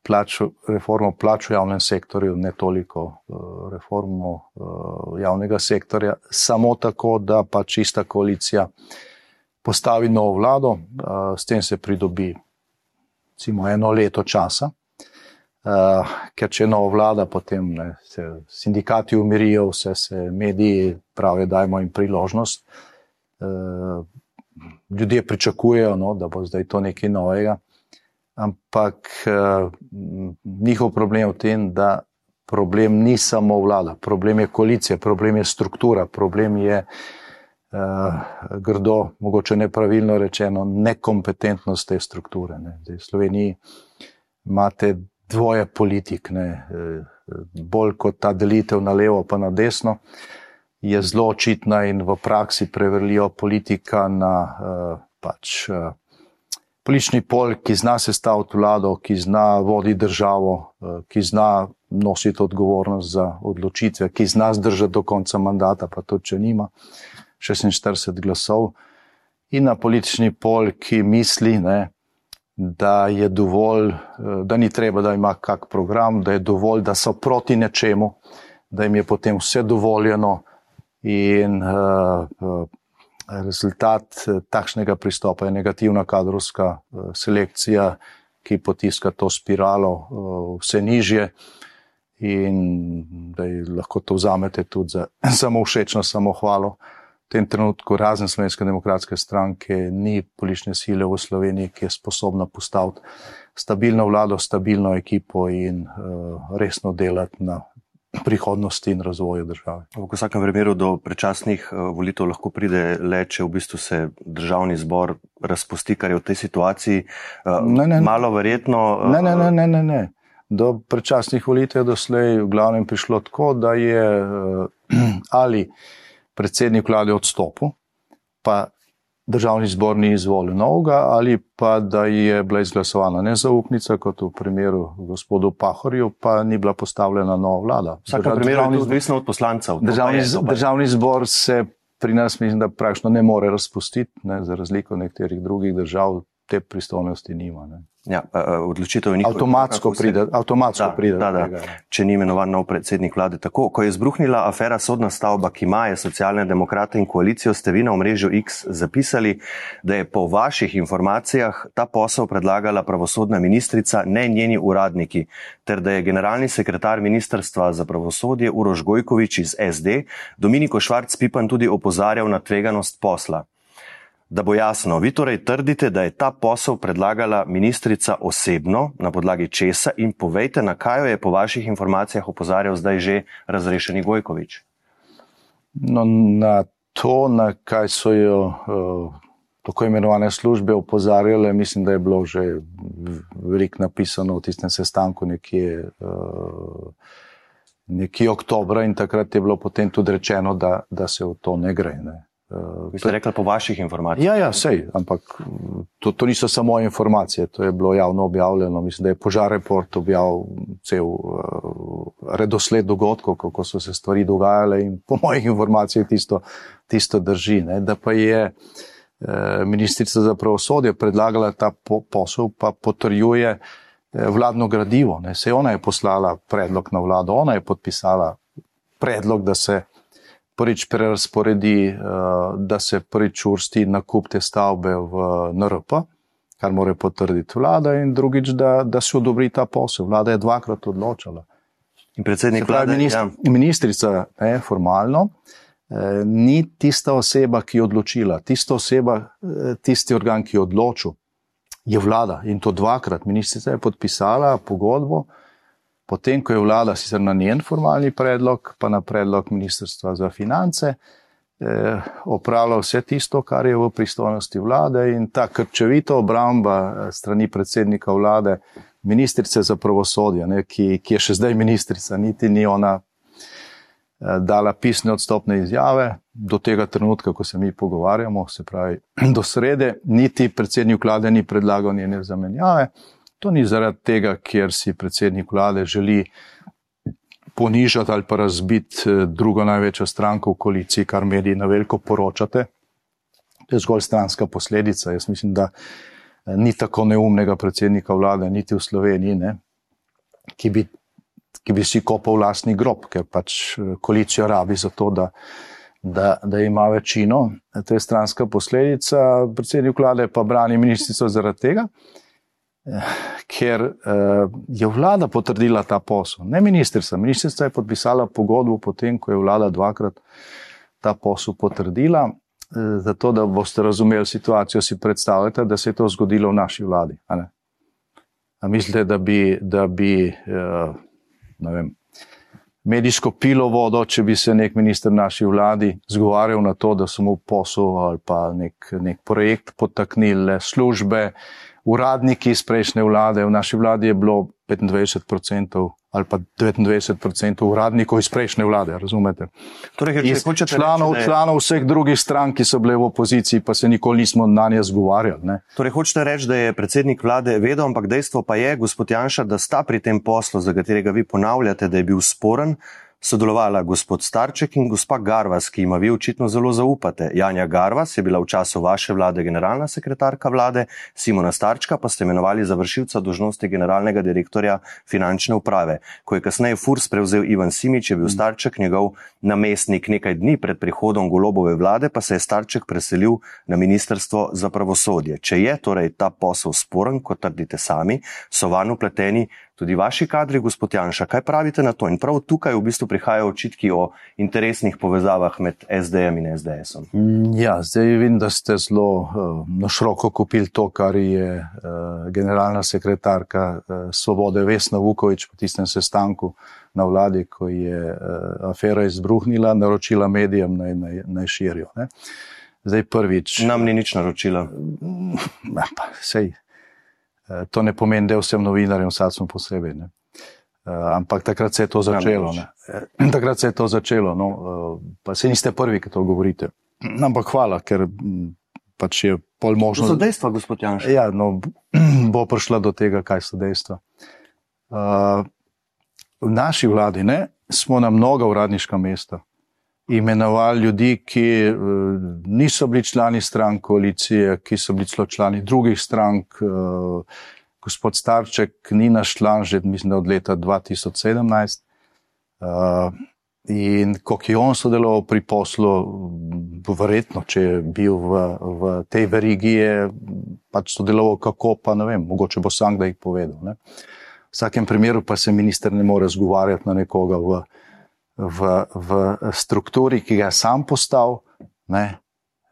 plač, reformo plač v javnem sektorju, ne toliko eh, reformo eh, javnega sektorja, samo tako, da pa čista koalicija postavi novo vlado, s tem se pridobi recimo eno leto časa. Uh, ker če je nova vlada, potem ne, se sindikati umirijo, vse se mediji pravijo, da imamo jim priložnost. Uh, ljudje pričakujejo, no, da bo zdaj to nekaj novega. Ampak uh, njihov problem je v tem, da problem ni samo vlada, problem je koalicija, problem je struktura, problem je uh, grdo, mogoče nepravilno rečeno, nekompetentnost te strukture. Ne. Zdaj, v Sloveniji imate dvoje politik, ne, eh, bolj kot ta delitev na levo, pa na desno. Uh, je zelo očitna in v praksi preverljiva politika na uh, pač, uh, politični pol, ki zna sestaviti vlado, ki zna voditi državo, uh, ki zna nositi odgovornost za odločitve, ki zna zdržati do konca mandata, pa tudi če nima 46 glasov. In na politični pol, ki misli, ne, da je dovolj, da ni treba, da ima kak program, da je dovolj, da so proti nečemu, da jim je potem vse dovoljeno, In uh, rezultat uh, takšnega pristopa je negativna kadrovska selekcija, ki potiska to spiralo uh, vse nižje. In da lahko to vzamete tudi za samo všečno, samo hvalo. V tem trenutku, razen Slovenske demokratske stranke, ni politične sile v Sloveniji, ki je sposobna postaviti stabilno vlado, stabilno ekipo in uh, resno delati na prihodnosti in razvoju države. V vsakem primeru do predčasnih eh, volitev lahko pride le, če v bistvu se državni zbor razpusti, kar je v tej situaciji eh, ne, ne, malo verjetno. Eh, ne, ne, ne, ne, ne, ne. Do predčasnih volitev je doslej v glavnem prišlo tako, da je ali predsednik vlade odstopil, pa državni zbor ni izvolil novega ali pa da je bila izglasovana nezaupnica, kot v primeru gospodu Pahorju, pa ni bila postavljena nova vlada. Vsak primer je odvisno od poslancev. Državni, državni zbor se pri nas, mislim, da praktično ne more razpustiti, ne, za razliko od nekaterih drugih držav, te pristojnosti nima. Ne. Ja, odločitev je njihova. Avtomatsko pride. Avtomatsko da, pride da, da. Če ni imenovan nov predsednik vlade. Tako, ko je izbruhnila afera sodna stavba, ki imaje socialne demokrate in koalicijo, ste vi na omrežju X zapisali, da je po vaših informacijah ta posel predlagala pravosodna ministrica, ne njeni uradniki, ter da je generalni sekretar ministrstva za pravosodje Uroš Gojkovič iz SD Dominiko Švarc-Pipan tudi opozarjal na tveganost posla. Da bo jasno, vi torej trdite, da je ta posel predlagala ministrica osebno, na podlagi česa in povejte, na kaj jo je po vaših informacijah opozarjal zdaj že razrešeni Gojkovič. No, na to, na kaj so jo uh, tako imenovane službe opozarjale, mislim, da je bilo že veliko napisano v tistem sestanku nekje. Uh, Nekje oktobra in takrat je bilo potem tudi rečeno, da, da se v to ne gre. Ne. Uh, Vi ste rekli po vaših informacijah? Ja, ja, sej, ampak to, to niso samo informacije, to je bilo javno objavljeno. Mislim, da je Požar report objavil cel uh, redosled dogodkov, kako so se stvari dogajale in po mojih informacijah tisto, tisto drži. Ne. Da pa je uh, ministrica za pravosodje predlagala ta po, posel, pa potrjuje uh, vladno gradivo. Ne. Se ona je poslala predlog na vlado, ona je podpisala predlog, da se prvič prerasporedi, eh, da se prvič ursti nakup te stavbe v NRP, kar mora potrditi vlada, in drugič, da, da se odobri ta posel. Vlada je dvakrat odločala. In predsednik vlade, ministr, ja. ministrica, ne, formalno, eh, ni tista oseba, ki je odločila. Tista oseba, eh, tisti organ, ki je odločil, je vlada. In to dvakrat. Ministrica je podpisala pogodbo, Potem, ko je vlada sicer na njen formalni predlog, pa na predlog Ministrstva za finance, eh, opravila vse tisto, kar je v pristojnosti vlade in ta krčevita obramba eh, strani predsednika vlade, ministrice za pravosodje, ne, ki, ki je še zdaj ministrica, niti ni ona eh, dala pisne odstopne izjave do tega trenutka, ko se mi pogovarjamo, se pravi do srede, niti predsednik vlade ni predlagal njene zamenjave. To ni zaradi tega, ker si predsednik vlade želi ponižati ali pa razbiti eh, drugo največjo stranko v koaliciji, kar mediji na veliko poročate. To je zgolj stranska posledica. Jaz mislim, da eh, ni tako neumnega predsednika vlade, niti v Sloveniji, ne, ki, bi, ki bi si kopal vlastni grob, ker pač eh, koalicijo rabi za to, da, da, da ima večino. To je stranska posledica. Predsednik vlade pa brani ministrico zaradi tega ker uh, je vlada potrdila ta posel, ne ministrica. Ministrica je podpisala pogodbo potem, ko je vlada dvakrat ta posel potrdila. Uh, zato, da boste razumeli situacijo, si predstavljate, da se je to zgodilo v naši vladi. A, a mislite, da bi, da bi uh, vem, medijsko pilo vodo, če bi se nek minister naši vladi zgovarjal na to, da so mu posel ali pa nek, nek projekt potaknili službe, uradniki iz prejšnje vlade, v naši vladi je bilo 25% ali pa 29% uradnikov iz prejšnje vlade, razumete? Torej, iz članov, reči, članov vseh drugih strank, ki so bile v opoziciji, pa se nikoli nismo na nje zgovarjali. Ne? Torej, hočete reči, da je predsednik vlade vedel, ampak dejstvo pa je, gospod Janša, da sta pri tem poslu, za katerega vi ponavljate, da je bil sporen, sodelovala gospod Starček in gospa Garvas, ki ima vi očitno zelo zaupate. Janja Garvas je bila v času vaše vlade generalna sekretarka vlade, Simona Starčka pa ste imenovali za vršilca dožnosti generalnega direktorja finančne uprave. Ko je kasneje Furs prevzel Ivan Simič, je bil Starček njegov namestnik nekaj dni pred prihodom golobove vlade, pa se je Starček preselil na ministrstvo za pravosodje. Če je torej ta posel sporen, kot trdite sami, so vanj upleteni tudi vaši kadri, gospod Janša. Kaj pravite na to? In prav tukaj v bistvu prihajajo očitki o interesnih povezavah med SDM in SDS-om. Mm, ja, zdaj vidim, da ste zelo uh, na široko kupili to, kar je uh, generalna sekretarka uh, Svobode Vesna Vukovič po tistem sestanku na vladi, ko je uh, afera izbruhnila, naročila medijem naj, naj, naj širijo. Ne? Zdaj prvič. Nam ni nič naročila. Ja, pa, sej, Eh, to ne pomeni, da je vsem novinarjem vsakmo posebej. Ne. Uh, ampak takrat se je to začelo. Uh, takrat se je to začelo. No, pa se niste prvi, ki to govorite. Ampak hvala, ker mm, pač je pol možno. To so dejstva, gospod Janš. Ja, no, bo prišla do tega, kaj so dejstva. Uh, v naši vladi ne, smo na mnoga uradniška mesta imenovali ljudi, ki eh, niso bili člani strank koalicije, ki so bili celo člani drugih strank. Eh, gospod Starček ni naš član že mislim, od leta 2017. Eh, in ko je on sodeloval pri poslu, verjetno, če je bil v, v tej verigi, je pač sodeloval kako, pa ne vem, mogoče bo sam, da jih povedal. Ne. V vsakem primeru pa se minister ne more zgovarjati na nekoga v, v, v strukturi, ki ga je sam postavil, ne,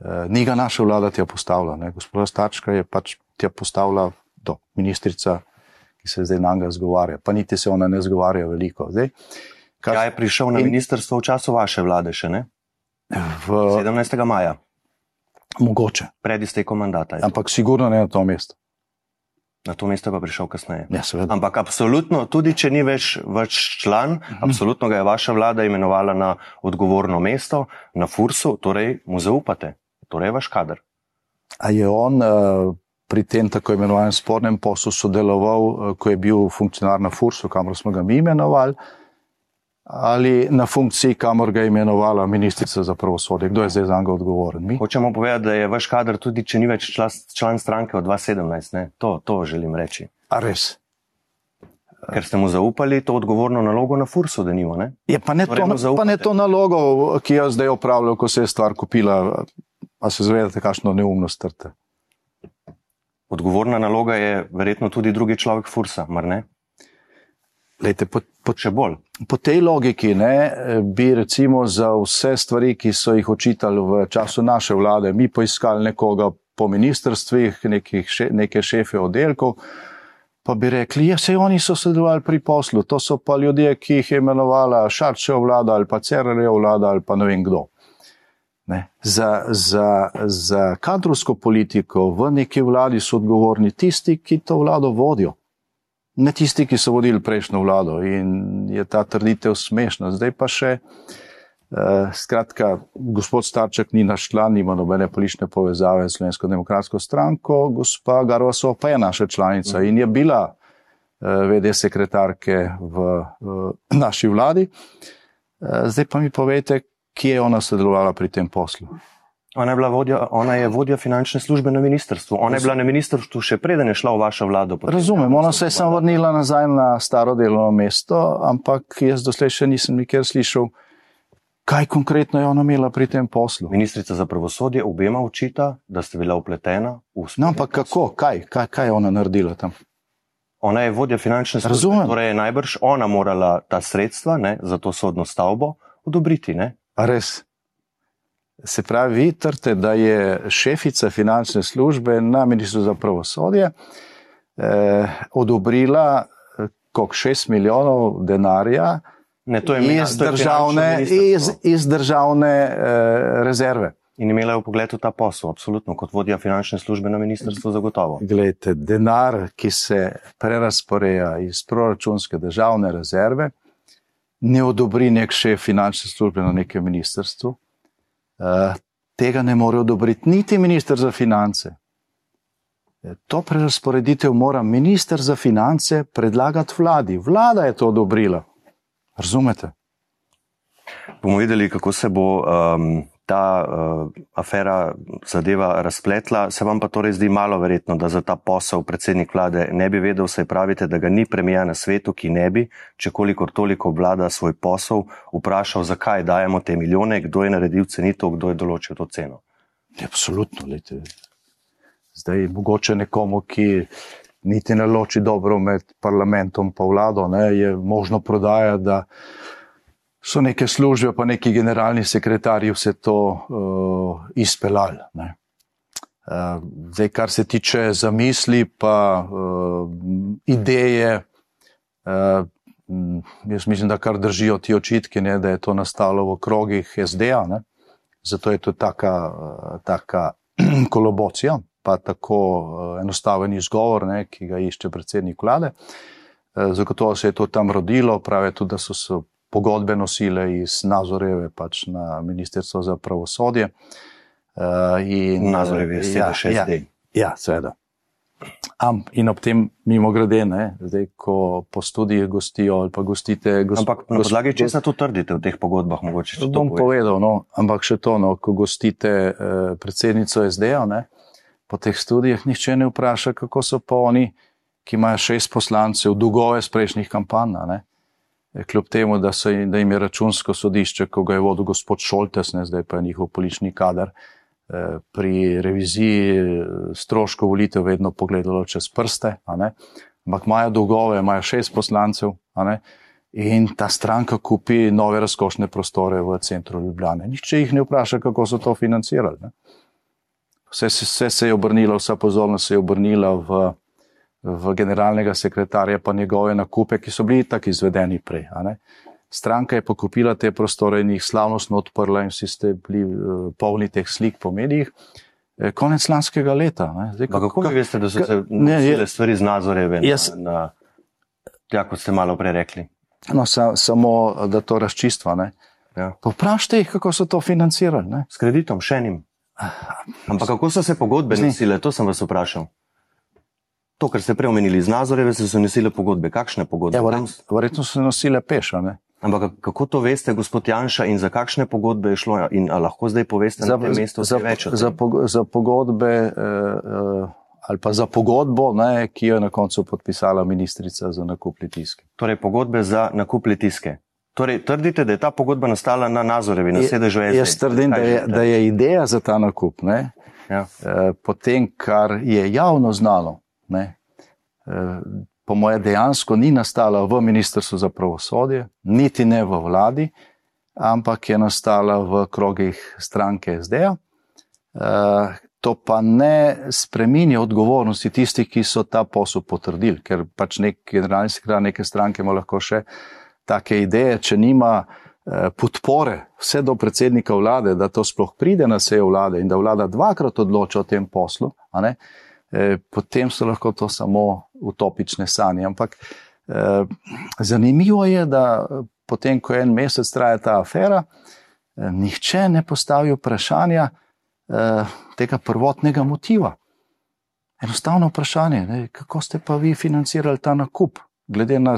eh, ni ga naša vlada tja postavila. Gospod Stačka je pač tja postavila do ministrica, ki se zdaj na njega zgovarja. Pa niti se ona ne zgovarja veliko. Zdaj, kaj je prišel na ministrstvo v času vaše vlade še ne? V, 17. maja, mogoče, pred iztekom mandata. ampak sigurno ne na to mesto. Na to mesto pa prišel kasneje. Ja, seveda. Ampak absolutno, tudi če ni več vaš član, uh -huh. absolutno ga je vaša vlada imenovala na odgovorno mesto, na Fursu, torej mu zaupate, torej vaš kader. A je on uh, pri tem tako imenovanem spornem poslu sodeloval, uh, ko je bil funkcionar na Fursu, kamor smo ga mi imenovali, ali na funkciji, kamor ga je imenovala ministrica za pravosodje? Kdo je zdaj za njega odgovoren? Mi? Hočemo povedati, da je vaš kader tudi, če ni več član, član stranke od 2017. Ne? To, to želim reči. A res? Ker ste mu zaupali to odgovorno nalogo na Fursu, da nimo. Ne? Je pa ne, Torej to, pa ne to nalogo, ki jo zdaj opravljal, ko se je stvar kupila. A se zavedate, kakšno neumnost trte? Odgovorna naloga je verjetno tudi drugi človek Fursa, mar ne? Lejte, po, po, Še bolj. po tej logiki ne, bi recimo za vse stvari, ki so jih očitali v času naše vlade, mi poiskali nekoga po ministrstvih, nekih še, neke šefe oddelkov, pa bi rekli, ja, se oni so sodelovali pri poslu, to so pa ljudje, ki jih je imenovala Šarčeva vlada ali pa Cererjeva vlada ali pa ne vem kdo. Ne. Za, za, za kadrovsko politiko v neki vladi so odgovorni tisti, ki to vlado vodijo. Ne tisti, ki so vodili prejšnjo vlado in je ta trditev smešna. Zdaj pa še, eh, skratka, gospod Starček ni naš član, nima nobene politične povezave s Slovensko demokratsko stranko, gospa Garvaso pa je naša članica in je bila eh, VD sekretarke v eh, naši vladi. Eh, zdaj pa mi povejte, kje je ona sodelovala pri tem poslu. Ona je, vodja, ona je vodja finančne službe na ministrstvu. Ona je bila na ministrstvu še preden je šla v vašo vlado. potem. Razumem, ona se je samo vrnila nazaj na staro delovno mesto, ampak jaz doslej še nisem nikjer slišal, kaj konkretno je ona imela pri tem poslu. Ministrica za pravosodje obema očita, da ste bila upletena v No, sporni ampak kako, kaj, kaj, kaj je ona naredila tam? Ona je vodja finančne službe, Razumem. torej je najbrž ona morala ta sredstva ne, za to sodno stavbo odobriti. Ne? A res? Se pravi, vi trte, da je šefica finančne službe na ministrstvu za pravosodje eh, odobrila eh, koliko 6 milijonov denarja Ne, to je mina- iz to je državne, iz, iz državne eh, rezerve. In imela je v pogledu ta posel, absolutno, kot vodja finančne službe na ministrstvu zagotovo. Glejte, denar, ki se prerasporeja iz proračunske državne rezerve, ne odobri nek šef finančne službe na nekem ministrstvu. Uh, tega ne more odobriti niti minister za finance. Eh, To prerasporeditev mora minister za finance predlagati vladi. Vlada je to odobrila. Razumete? Bomo videli, kako se bo um, ta uh, afera zadeva razpletla. Se vam pa torej zdi malo verjetno, da za ta posel predsednik vlade ne bi vedel, saj pravite, da ga ni premija na svetu, ki ne bi, če kolikor toliko vlada svoj posel, vprašal, zakaj dajemo te milijone, kdo je naredil cenitev, kdo je določil to ceno. Absolutno. Lejte. Zdaj, mogoče nekomu, ki niti ne loči dobro med parlamentom in vlado, ne, je možno prodajati, da so neke službe, pa neki generalni sekretarji vse to uh, izpeljali. ne. Uh, zdaj, kar se tiče zamisli, pa uh, ideje, uh, jaz mislim, da kar držijo ti očitki, ne, da je to nastalo v krogih SD-ja. ne. Zato je to taka, taka kolobocija, pa tako enostaven izgovor, ne, ki ga išče predsednik vlade. Zagotovo se je to tam rodilo, pravijo tudi, da so se pogodbe nosile iz Nazoreve pač na Ministrstvo za pravosodje. Eh, in- Nazorjev je sedež ja, SD. Ja, ja, seveda. Am, in ob tem, mimo grede, ne, zdaj, ko po študijih gostijo ali pa gostite. Gos, Ampak na podlagi gos- česa to trdite v teh pogodbah, mogoče to Bom poveste? povedal, no, ampak še to, no, ko gostite eh, predsednico SD-ja, po teh študijah nihče ne vpraša, kako so pa oni, ki imajo šest poslancev, dolgove iz prejšnjih kampanj. Ne, Eh, kljub temu, da, so, da jim je računsko sodišče, ko ga je vodil gospod Šoltes, ne, zdaj pa je njihov politični kader, eh, pri reviziji eh, stroškov volitev vedno pogledalo čez prste, ampak imajo dolgove, imajo šest poslancev. In ta stranka kupi nove razkošne prostore v centru Ljubljane. Nihče jih ne vpraša, kako so to financirali. Ne? Vse, se- vse se je obrnilo, vsa pozornost se je obrnila v, v generalnega sekretarja, pa njegove nakupe, ki so bili tako izvedeni prej. ne. Stranka je pokupila te prostore in jih slavnostno odprla, in vsi ste bili uh, polni teh slik po medijih. Eh, konec lanskega leta. Zdaj, kako, kako vi veste, da so se ne stvari z nazoreve jaz, na, na tja, kot ste malo prej rekli? No, sa, samo da to razčistva. Ja. Vprašajte jih, kako so to financirali. Ne? S kreditom, še enim. Ampak kako so se pogodbe nosile, to sem vas vprašal. To, kar ste prej omenili, z nazoreve so se nosile pogodbe. Kakšne pogodbe? Ja, verjetno so se nosile peša. Ne? Ampak kako to veste, gospod Janša, in za kakšne pogodbe je šlo? In lahko zdaj poveste za, na tem mestu za, več? Za, za pogodbe uh, uh, ali pa za pogodbo, ne, ki jo je na koncu podpisala ministrica za nakup litiske. Torej, pogodbe za nakup litiske. Torej, trdite, da je ta pogodba nastala na Nazorevi, na sedežu SD? Jaz trdim, da je, da je ideja za ta nakup, ne, ja. eh, potem, kar je javno znano, ne, eh, po moje dejansko ni nastala v Ministrstvu za pravosodje, niti ne v vladi, ampak je nastala v krogih stranke SD-ja. Eh, to pa ne spreminja odgovornosti tistih, ki so ta posel potrdili, ker pač nek generalni sekretar neke stranke ima lahko še take ideje, če nima eh, podpore vse do predsednika vlade, da to sploh pride na sejo vlade in da vlada dvakrat odloča o tem poslu, eh, potem so lahko to samo utopične sanje. Ampak eh, zanimivo je, da potem, ko en mesec traja ta afera, nihče ne postavi vprašanja tega prvotnega motiva. Enostavno vprašanje, ne, kako ste pa vi financirali ta nakup, glede na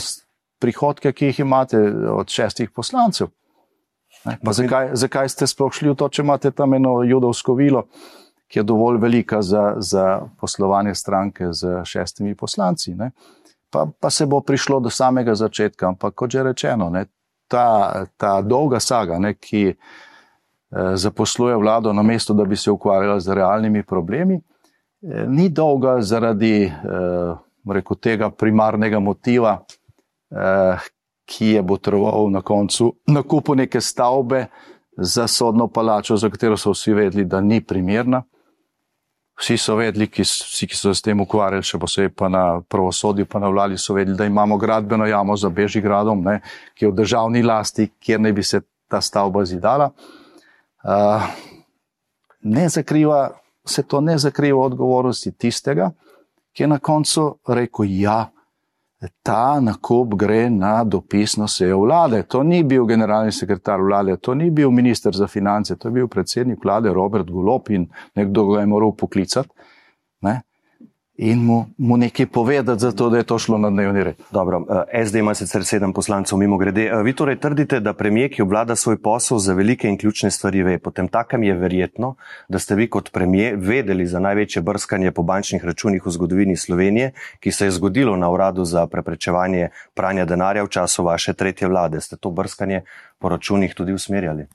prihodke, ki jih imate od šestih poslancev. Zakaj, zakaj ste sploh šli v to, če imate tam eno judovsko vilo, ki je dovolj velika za, za poslovanje stranke z šestimi poslanci? Pa, pa se bo prišlo do samega začetka, ampak kot že rečeno, ne, ta, ta dolga saga, ne, ki eh, zaposluje vlado na mesto, da bi se ukvarjala z realnimi problemi, eh, ni dolga zaradi eh, rekel, tega primarnega motiva, Eh, ki je potreboval na koncu nakupu neke stavbe za sodno palačo, za katero so vsi vedeli, da ni primerna. Vsi so vedeli, ki, vsi, ki so se s tem ukvarjali, še posebej pa na pravosodju, pa na vladi, so vedeli, da imamo gradbeno jamo za Bežigradom, ne, ki je v državni lasti, kjer ne bi se ta stavba zidala. Uh, ne zakriva, se to ne zakriva odgovornosti tistega, ki je na koncu rekel: Ja, ta nakup gre na dopisno sejo vlade. To ni bil generalni sekretar vlade, to ni bil minister za finance, to je bil predsednik vlade Robert Golop in nekdo ga je moral poklicati. Ne? In mu, mu nekaj povedati, zato da je to šlo na dnevni red. Dobro, eh, SD ima sicer sedem poslancev, mimo grede. Eh, vi torej trdite, da premijer, ki obvlada svoj posel za velike in ključne stvari, ve. Potem takem je verjetno, da ste vi kot premijer vedeli za največje brskanje po bančnih računih v zgodovini Slovenije, ki se je zgodilo na uradu za preprečevanje pranja denarja v času vaše tretje vlade. Ste to brskanje po računih tudi usmerjali?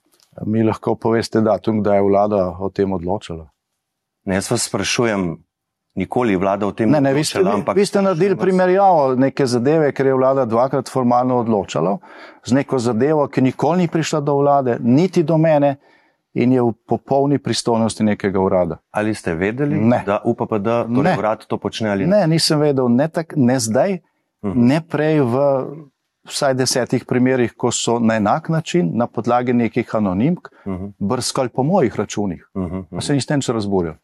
Mi lahko poveste datum, da je vlada o tem odločila. Ne, jaz vas sprašujem, nikoli vlada o tem ne odločala. Vi ste, ampak, vi ste naredili primerjavo neke zadeve, ker je vlada dvakrat formalno odločala, z neko zadevo, ki nikoli ni prišla do vlade, niti do mene in je v popolni pristojnosti nekega urada. Ali ste vedeli, ne. da UPPD, torej urad to počne ali ne? Ne, nisem vedel, ne, tak, ne zdaj, uh mhm. -huh. ne prej v vsaj desetih primerih, ko so na enak način, na podlagi nekih anonimk, uh mhm. -huh. brskali po mojih računih. Uh -huh. Pa se niste nič razburjali.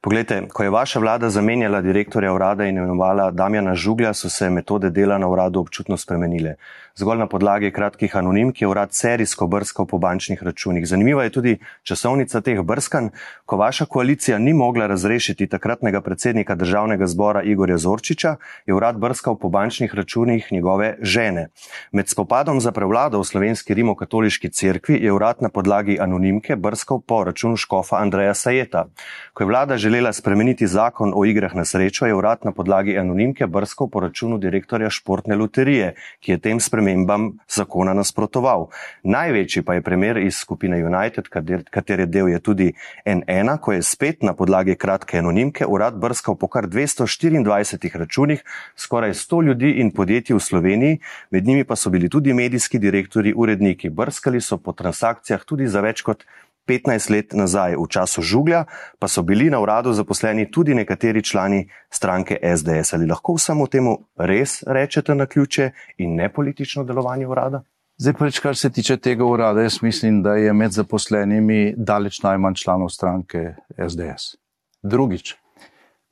Poglejte, ko je vaša vlada zamenjala direktorja urada in imenovala Damjana Žuglja, so se metode dela na uradu občutno spremenile zgolj na podlagi kratkih anonimk je urad serijsko brskal po bančnih računih. Zanimiva je tudi časovnica teh brskanj, ko vaša koalicija ni mogla razrešiti takratnega predsednika državnega zbora Igorja Zorčiča, je urad brskal po bančnih računih njegove žene. Med spopadom za prevlado v slovenski rimokatoliški cerkvi je urad na podlagi anonimke brskal po računu škofa Andreja Sajeta. Ko je vlada želela spremeniti zakon o igrah na srečo, je urad na podlagi anonimke brskal po računu direktorja športne loterije, ki je tem spremembam zakona nasprotoval. Največji pa je primer iz skupine United, katere del je tudi N1, ko je spet na podlagi kratke anonimke urad brskal po kar 224 računih skoraj 100 ljudi in podjetij v Sloveniji, med njimi pa so bili tudi medijski direktori, uredniki. Brskali so po transakcijah tudi za več kot 15 let nazaj, v času žuglja, pa so bili na uradu zaposleni tudi nekateri člani stranke SDS. Ali lahko vsemu temu res rečete na ključe in ne politično delovanje urada? Zdaj, prvič, kar se tiče tega urada, jaz mislim, da je med zaposlenimi daleč najmanj članov stranke SDS. Drugič,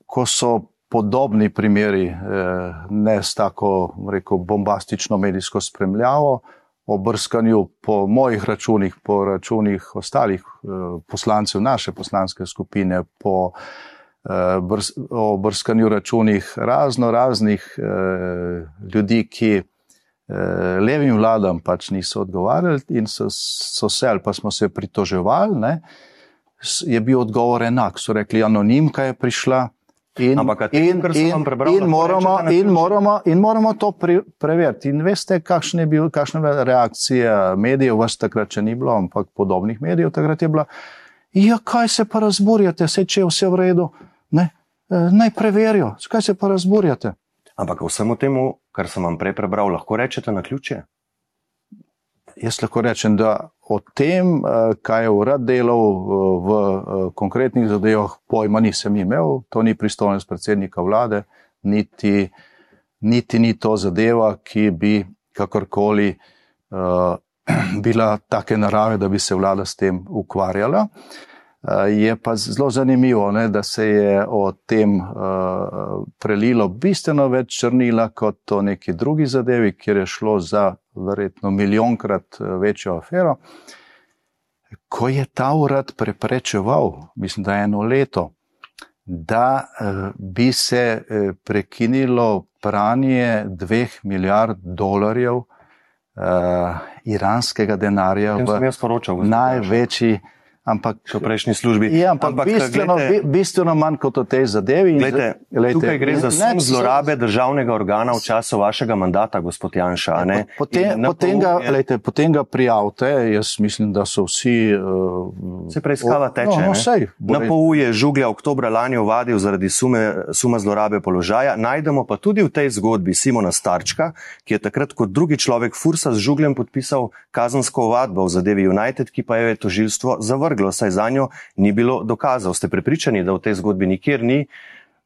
ko so podobni primeri, eh, ne s tako rekel, bombastično medijsko spremljavo, o brskanju po mojih računih, po računih ostalih eh, poslancev naše poslanske skupine, po eh, o brskanju računih razno raznih ljudi, ki levim vladam pač niso odgovarjali in so, so se ali pa smo se pritoževali, ne, je bil odgovor enak. So rekli, anonimka je prišla, In, Ampak, in, in, prebral, in, moramo, in, moramo, in moramo to pri, preveriti. In veste, kakšna je, bil, kakšna je bila reakcija medijev, vas takrat še ni bilo, ampak podobnih medijev takrat je bila. Ja, kaj se pa razburjate, se če je vse v redu, ne? E, naj preverijo, kaj se pa razburjate. Ampak vsemu temu, kar sem vam prej prebral, lahko rečete na ključe? Jaz lahko rečem, da o tem, eh, kaj je urad delal eh, v eh, konkretnih zadevah, pojma nisem imel, to ni pristojnost predsednika vlade, niti, niti ni to zadeva, ki bi kakorkoli uh, bila take narave, da bi se vlada s tem ukvarjala. Uh, je pa zelo zanimivo, ne, da se je o tem uh, prelilo bistveno več črnila kot o neki drugi zadevi, kjer je šlo za verjetno milijonkrat eh, večjo afero. Ko je ta urad preprečeval, mislim, da je eno leto, da eh, bi se eh, prekinilo pranje dveh milijard dolarjev uh, iranskega denarja v največji. Ampak, v prejšnji službi. Ja, ampak, ampak bistveno, glede, bistveno manj kot o tej zadevi. Glede, glede, tukaj gre za sum zlorabe državnega organa v času vašega mandata, gospod Janša. Ja, potem, potem, ga, je... lejte, potem ga prijavite, jaz mislim, da so vsi. Uh, Se preiskava teče. No, no, sej, Na POU je žuglja oktober lani ovadil zaradi sume, suma zlorabe položaja. Najdemo pa tudi v tej zgodbi Simona Starčka, ki je takrat kot drugi človek Fursa z žugljem podpisal kazansko ovadbo v zadevi United, ki pa je tožilstvo zavrnilo zavrglo, saj za njo ni bilo dokazov. Ste prepričani, da v tej zgodbi nikjer ni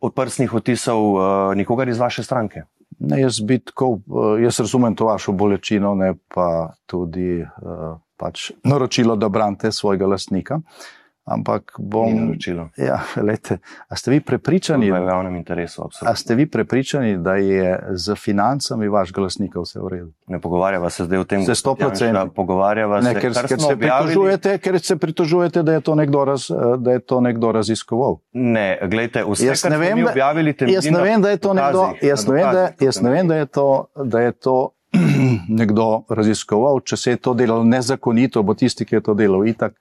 odprstnih otisov uh, nikogar iz vaše stranke? Ne, jaz, tako, uh, jaz razumem to vašo bolečino, ne pa tudi uh, pač naročilo, da branite svojega lastnika. Uh, Ampak bom. Ja, lejte, a ste vi prepričani, v javnem interesu? A ste vi prepričani, da je z financami vaš glasnik vse v redu? Ne pogovarjava se zdaj o tem, se 100% pogovarjava. Ne, ker, ker, se pritožujete, ker se pritožujete, da je to nekdo, raz, da je to nekdo raziskoval. Ne, gledajte, vse, jaz ne vem, objavili jaz ne vem, da je to nekdo. Jaz ne vem, da, jaz ne vem, da je to. Da je to Nekdo raziskoval, če se je to delalo nezakonito, bo tisti, ki je to delal, itak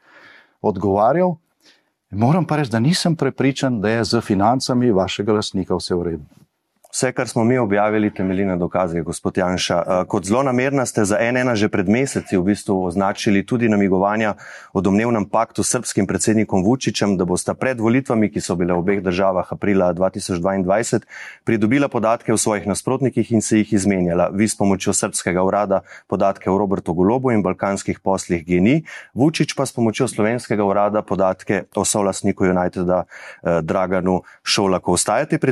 odgovarjal. Moram pa reči, da nisem prepričan, da je z financami vašega lasnika vse v redu. Vse, kar smo mi objavili, temelji na dokazih, gospod Janša. Eh, kot zelo namerna ste za NN že pred meseci v bistvu označili tudi namigovanja o domnevnem paktu s srpskim predsednikom Vučićem, da bosta pred volitvami, ki so bile v obeh državah aprila 2022, pridobila podatke o svojih nasprotnikih in se jih izmenjala. Vi s pomočjo srpskega urada podatke o Robertu Golobu in balkanskih poslih GNI, Vučić pa s pomočjo slovenskega urada podatke o solasniku Uniteda eh, Draganu Šolaku. Ostajate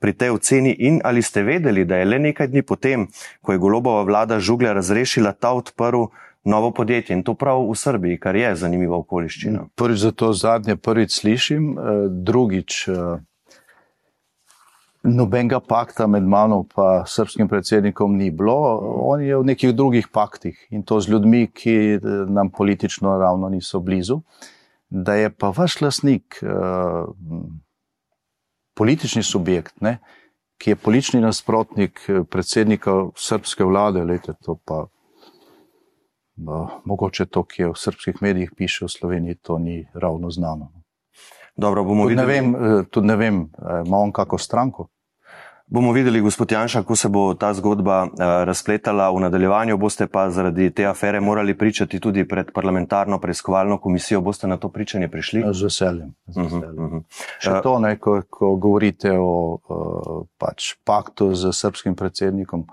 pri tej oceni? In ali ste vedeli, da je le nekaj dni potem, ko je golobova vlada žuglja razrešila ta odprl novo podjetje in to prav v Srbiji, kar je zanimiva okoliščina? Prvič za to zadnje, prvič slišim, eh, drugič. Eh, nobenega pakta med mano in srpskim predsednikom ni bilo, on je v nekih drugih paktih in to z ljudmi, ki eh, nam politično ravno niso blizu. Da je pa vaš lasnik, politični subjekt, ne, ki je politični nasprotnik eh, predsednika srpske vlade, lejte, to pa no, mogoče to, ki je v srpskih medijih piše v Sloveniji, to ni ravno znano. Dobro, bomo tudi videli. Ne vem, eh, tudi ne vem, eh, ima on kako stranko. Bomo videli, gospod Janša, kako se bo ta zgodba uh, razpletala. V nadaljevanju boste pa zaradi te afere morali pričati tudi pred parlamentarno preiskovalno komisijo. Boste na to pričanje prišli? Z veseljem. Z mhm, veseljem. Uh -huh, uh -huh. Še to, ne, ko, ko govorite o uh, pač paktu z srpskim predsednikom.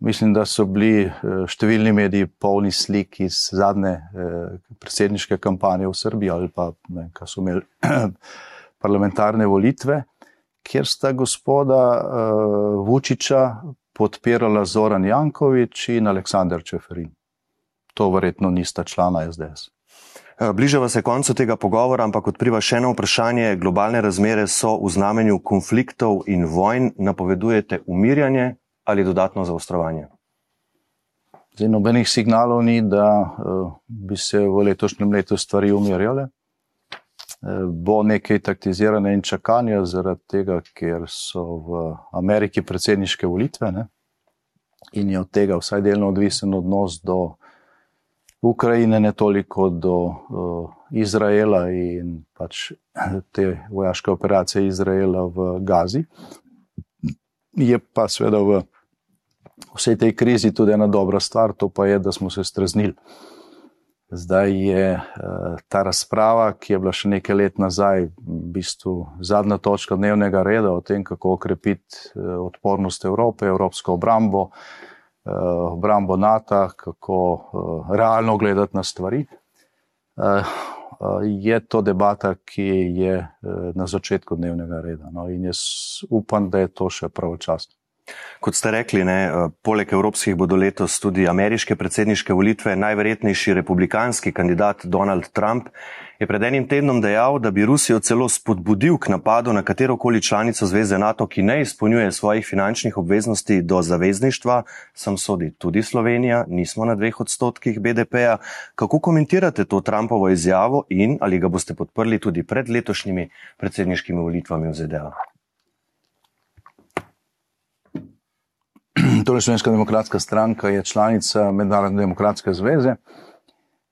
Mislim, da so bili številni mediji polni slik iz zadnje predsedniške kampanje v Srbiji ali pa, ne, ko so imeli parlamentarne volitve kjer sta gospoda uh, Vučiča podpirala Zoran Jankovič in Aleksandr Čeferin. to verjetno nista člana SDS. Eh, bližava se koncu tega pogovora, ampak odpriva še eno vprašanje. Globalne razmere so v znamenju konfliktov in vojn. Napovedujete umirjanje ali dodatno zaostrovanje? Zdaj, nobenih signalov ni, da uh, bi se v letošnjem letu stvari umirjale. Uh, bo nekaj taktiziranja in čakanja, zaradi tega, ker so v Ameriki predsedniške volitve ne? in je od tega vsaj delno odvisen odnos do Ukrajine, ne toliko do uh, Izraela in pač te vojaške operacije Izraela v Gazi. Je pa seveda v vsej tej krizi tudi ena dobra stvar, to pa je, da smo se streznili. Zdaj je uh, ta razprava, ki je bila še nekaj let nazaj, v bistvu zadnja točka dnevnega reda o tem, kako okrepiti uh, odpornost Evrope, evropsko obrambo, uh, obrambo NATO, kako realno gledati na stvari. Je to debata, ki je na začetku dnevnega reda. No, in jaz upam, da je to še pravočasno. Kot ste rekli, ne, eh, poleg evropskih bodo letos tudi ameriške predsedniške volitve. Najverjetnejši republikanski kandidat Donald Trump je pred enim tednom dejal, da bi Rusijo celo spodbudil k napadu na katerokoli članico Zveze NATO, ki ne izpolnjuje svojih finančnih obveznosti do zavezništva, sem sodi tudi Slovenija, nismo na dveh odstotkih BDP-ja. Kako komentirate to Trumpovo izjavo in ali ga boste podprli tudi pred letošnjimi predsedniškimi volitvami v ZDA? Torej, Slovenska demokratska stranka je članica Mednarodne demokratske zveze.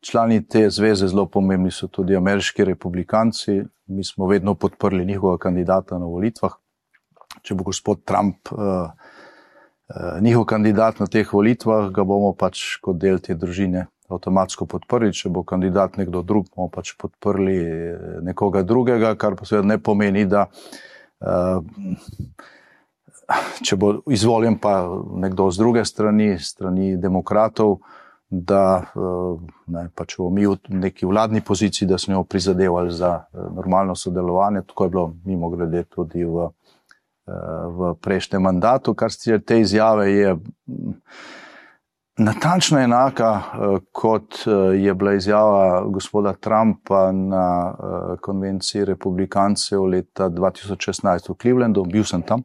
Člani te zveze zelo pomembni so tudi ameriški republikanci. Mi smo vedno podprli njihovega kandidata na volitvah. Če bo gospod Trump uh, uh, njihov kandidat na teh volitvah, ga bomo pač kot del te družine avtomatsko podprli. Če bo kandidat nekdo drug, bomo pač podprli eh, nekoga drugega, kar pa seveda ne pomeni, da. Uh, če bo izvoljen pa nekdo z druge strani, strani demokratov, da eh, ne, pa če bomo mi v neki vladni poziciji, da smo prizadevali za eh, normalno sodelovanje, tako je bilo mimo grede tudi v, eh, v prejšnjem mandatu. Kar se tiče te izjave, je mm, natančno enaka, kot je bila izjava gospoda Trumpa na konvenciji republikancev leta 2016 v Clevelandu, bil sem tam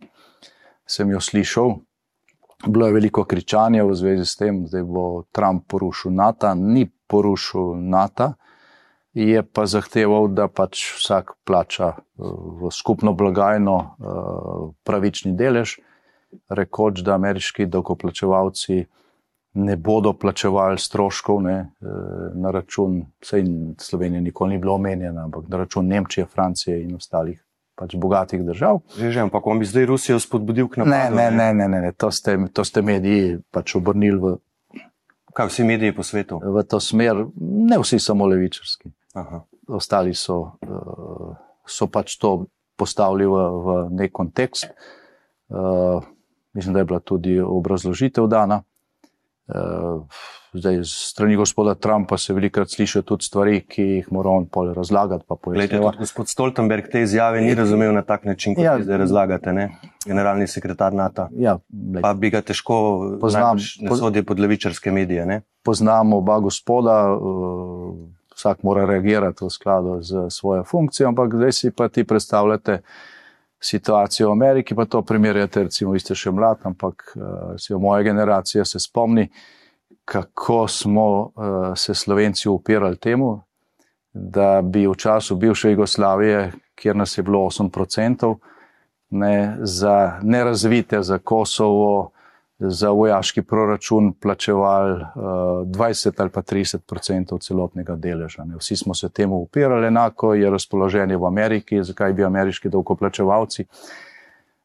sem jo slišal. Bilo je veliko kričanja v zvezi s tem, da bo Trump porušil NATO, ni porušil NATO, je pa zahteval, da pač vsak plača eh, v skupno blagajno eh, pravični delež, rekoč, da ameriški dokoplačevalci ne bodo plačevali stroškov ne, eh, na račun, vse in Slovenija nikoli ni bila omenjena, ampak na račun Nemčije, Francije in ostalih pač bogatih držav. Že, že, ampak on bi zdaj Rusijo spodbudil k napadu. Ne, ne, ne, ne, ne. To, ste, to ste mediji pač obrnili v. Kaj vsi mediji po svetu? V to smer, ne vsi samo levičarski. Aha. Ostali so, uh, so pač to postavili v, v nek kontekst. Uh, mislim, da je bila tudi obrazložitev dana. Uh, Zdaj, strani gospoda Trumpa se velikokrat slišijo tudi stvari, ki jih mora on pol razlagati. Glede, gospod Stoltenberg te izjave ni razumel na tak način, kot ja, zdaj razlagate, ne? generalni sekretar NATO. Ja, pa bi ga težko poznam, ne sodi pod levičarske medije. Ne? Poznamo oba gospoda, uh, vsak mora reagirati v skladu z svojo funkcijo, ampak zdaj si pa ti predstavljate situacijo v Ameriki, pa to primerjate, recimo, vi ste še mlad, ampak uh, moja generacija se spomni kako smo uh, se Slovenci upirali temu, da bi v času bivše Jugoslavije, kjer nas je bilo 8%, ne, za nerazvite, za Kosovo, za vojaški proračun plačevali uh, eh, 20 ali pa 30% celotnega deleža. Ne. Vsi smo se temu upirali, enako je razpoloženje v Ameriki, zakaj bi ameriški dolgoplačevalci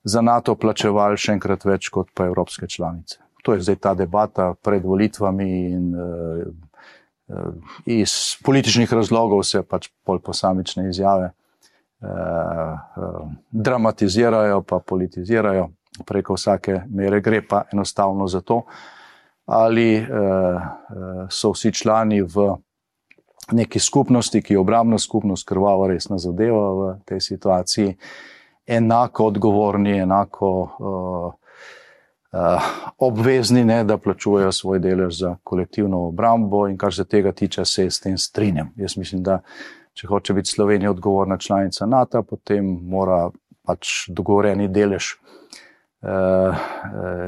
za NATO plačevali še enkrat več kot pa evropske članice to je zdaj ta debata pred volitvami in uh, iz političnih razlogov se pač pol posamične izjave uh, uh, dramatizirajo, pa politizirajo preko vsake mere, gre pa enostavno za to, ali uh, so vsi člani v neki skupnosti, ki je obramna skupnost, krvava resna zadeva v tej situaciji, enako odgovorni, enako uh, obvezni, ne, da plačujejo svoj delež za kolektivno obrambo in kar se tega tiče, se s tem strinjam. Jaz mislim, da če hoče biti Slovenija odgovorna članica NATO, potem mora pač dogovoreni delež uh,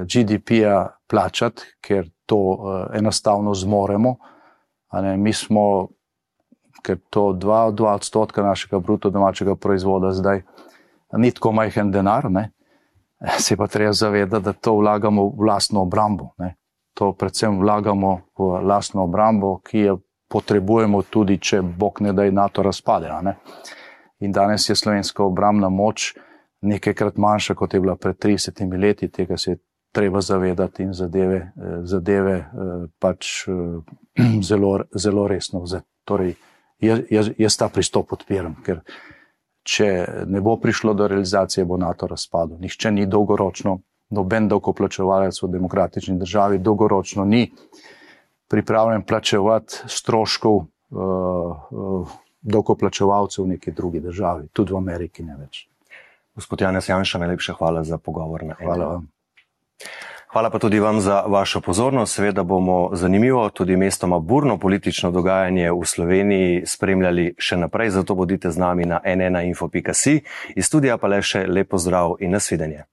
GDP-ja plačati, ker to uh, enostavno zmoremo. Mi smo, ker to 2 odstotka našega bruto domačega proizvoda zdaj ni tako majhen denar, ne? se pa treba zavedati, da to vlagamo v vlastno obrambo. Ne? To predvsem vlagamo v vlastno obrambo, ki jo potrebujemo tudi, če bog ne da je NATO razpade. Ne? In danes je slovenska obrambna moč nekajkrat manjša, kot je bila pred 30 leti, tega se je treba zavedati in zadeve, zadeve pač zelo, zelo resno. Torej, jaz, jaz ta pristop podpiram, ker če ne bo prišlo do realizacije, bo NATO razpadlo. Nihče ni dolgoročno, noben davkoplačevalec v demokratični državi dolgoročno ni pripravljen plačevati stroškov uh, uh, davkoplačevalcev v neki drugi državi, tudi v Ameriki ne več. Gospod Janes Janša, najlepša hvala za pogovor. Hvala vam. Hvala pa tudi vam za vašo pozornost. Seveda bomo zanimivo, tudi mestoma burno politično dogajanje v Sloveniji spremljali še naprej, zato bodite z nami na nnainfo.si. Iz studija pa le še lepo zdrav in nasvidenje.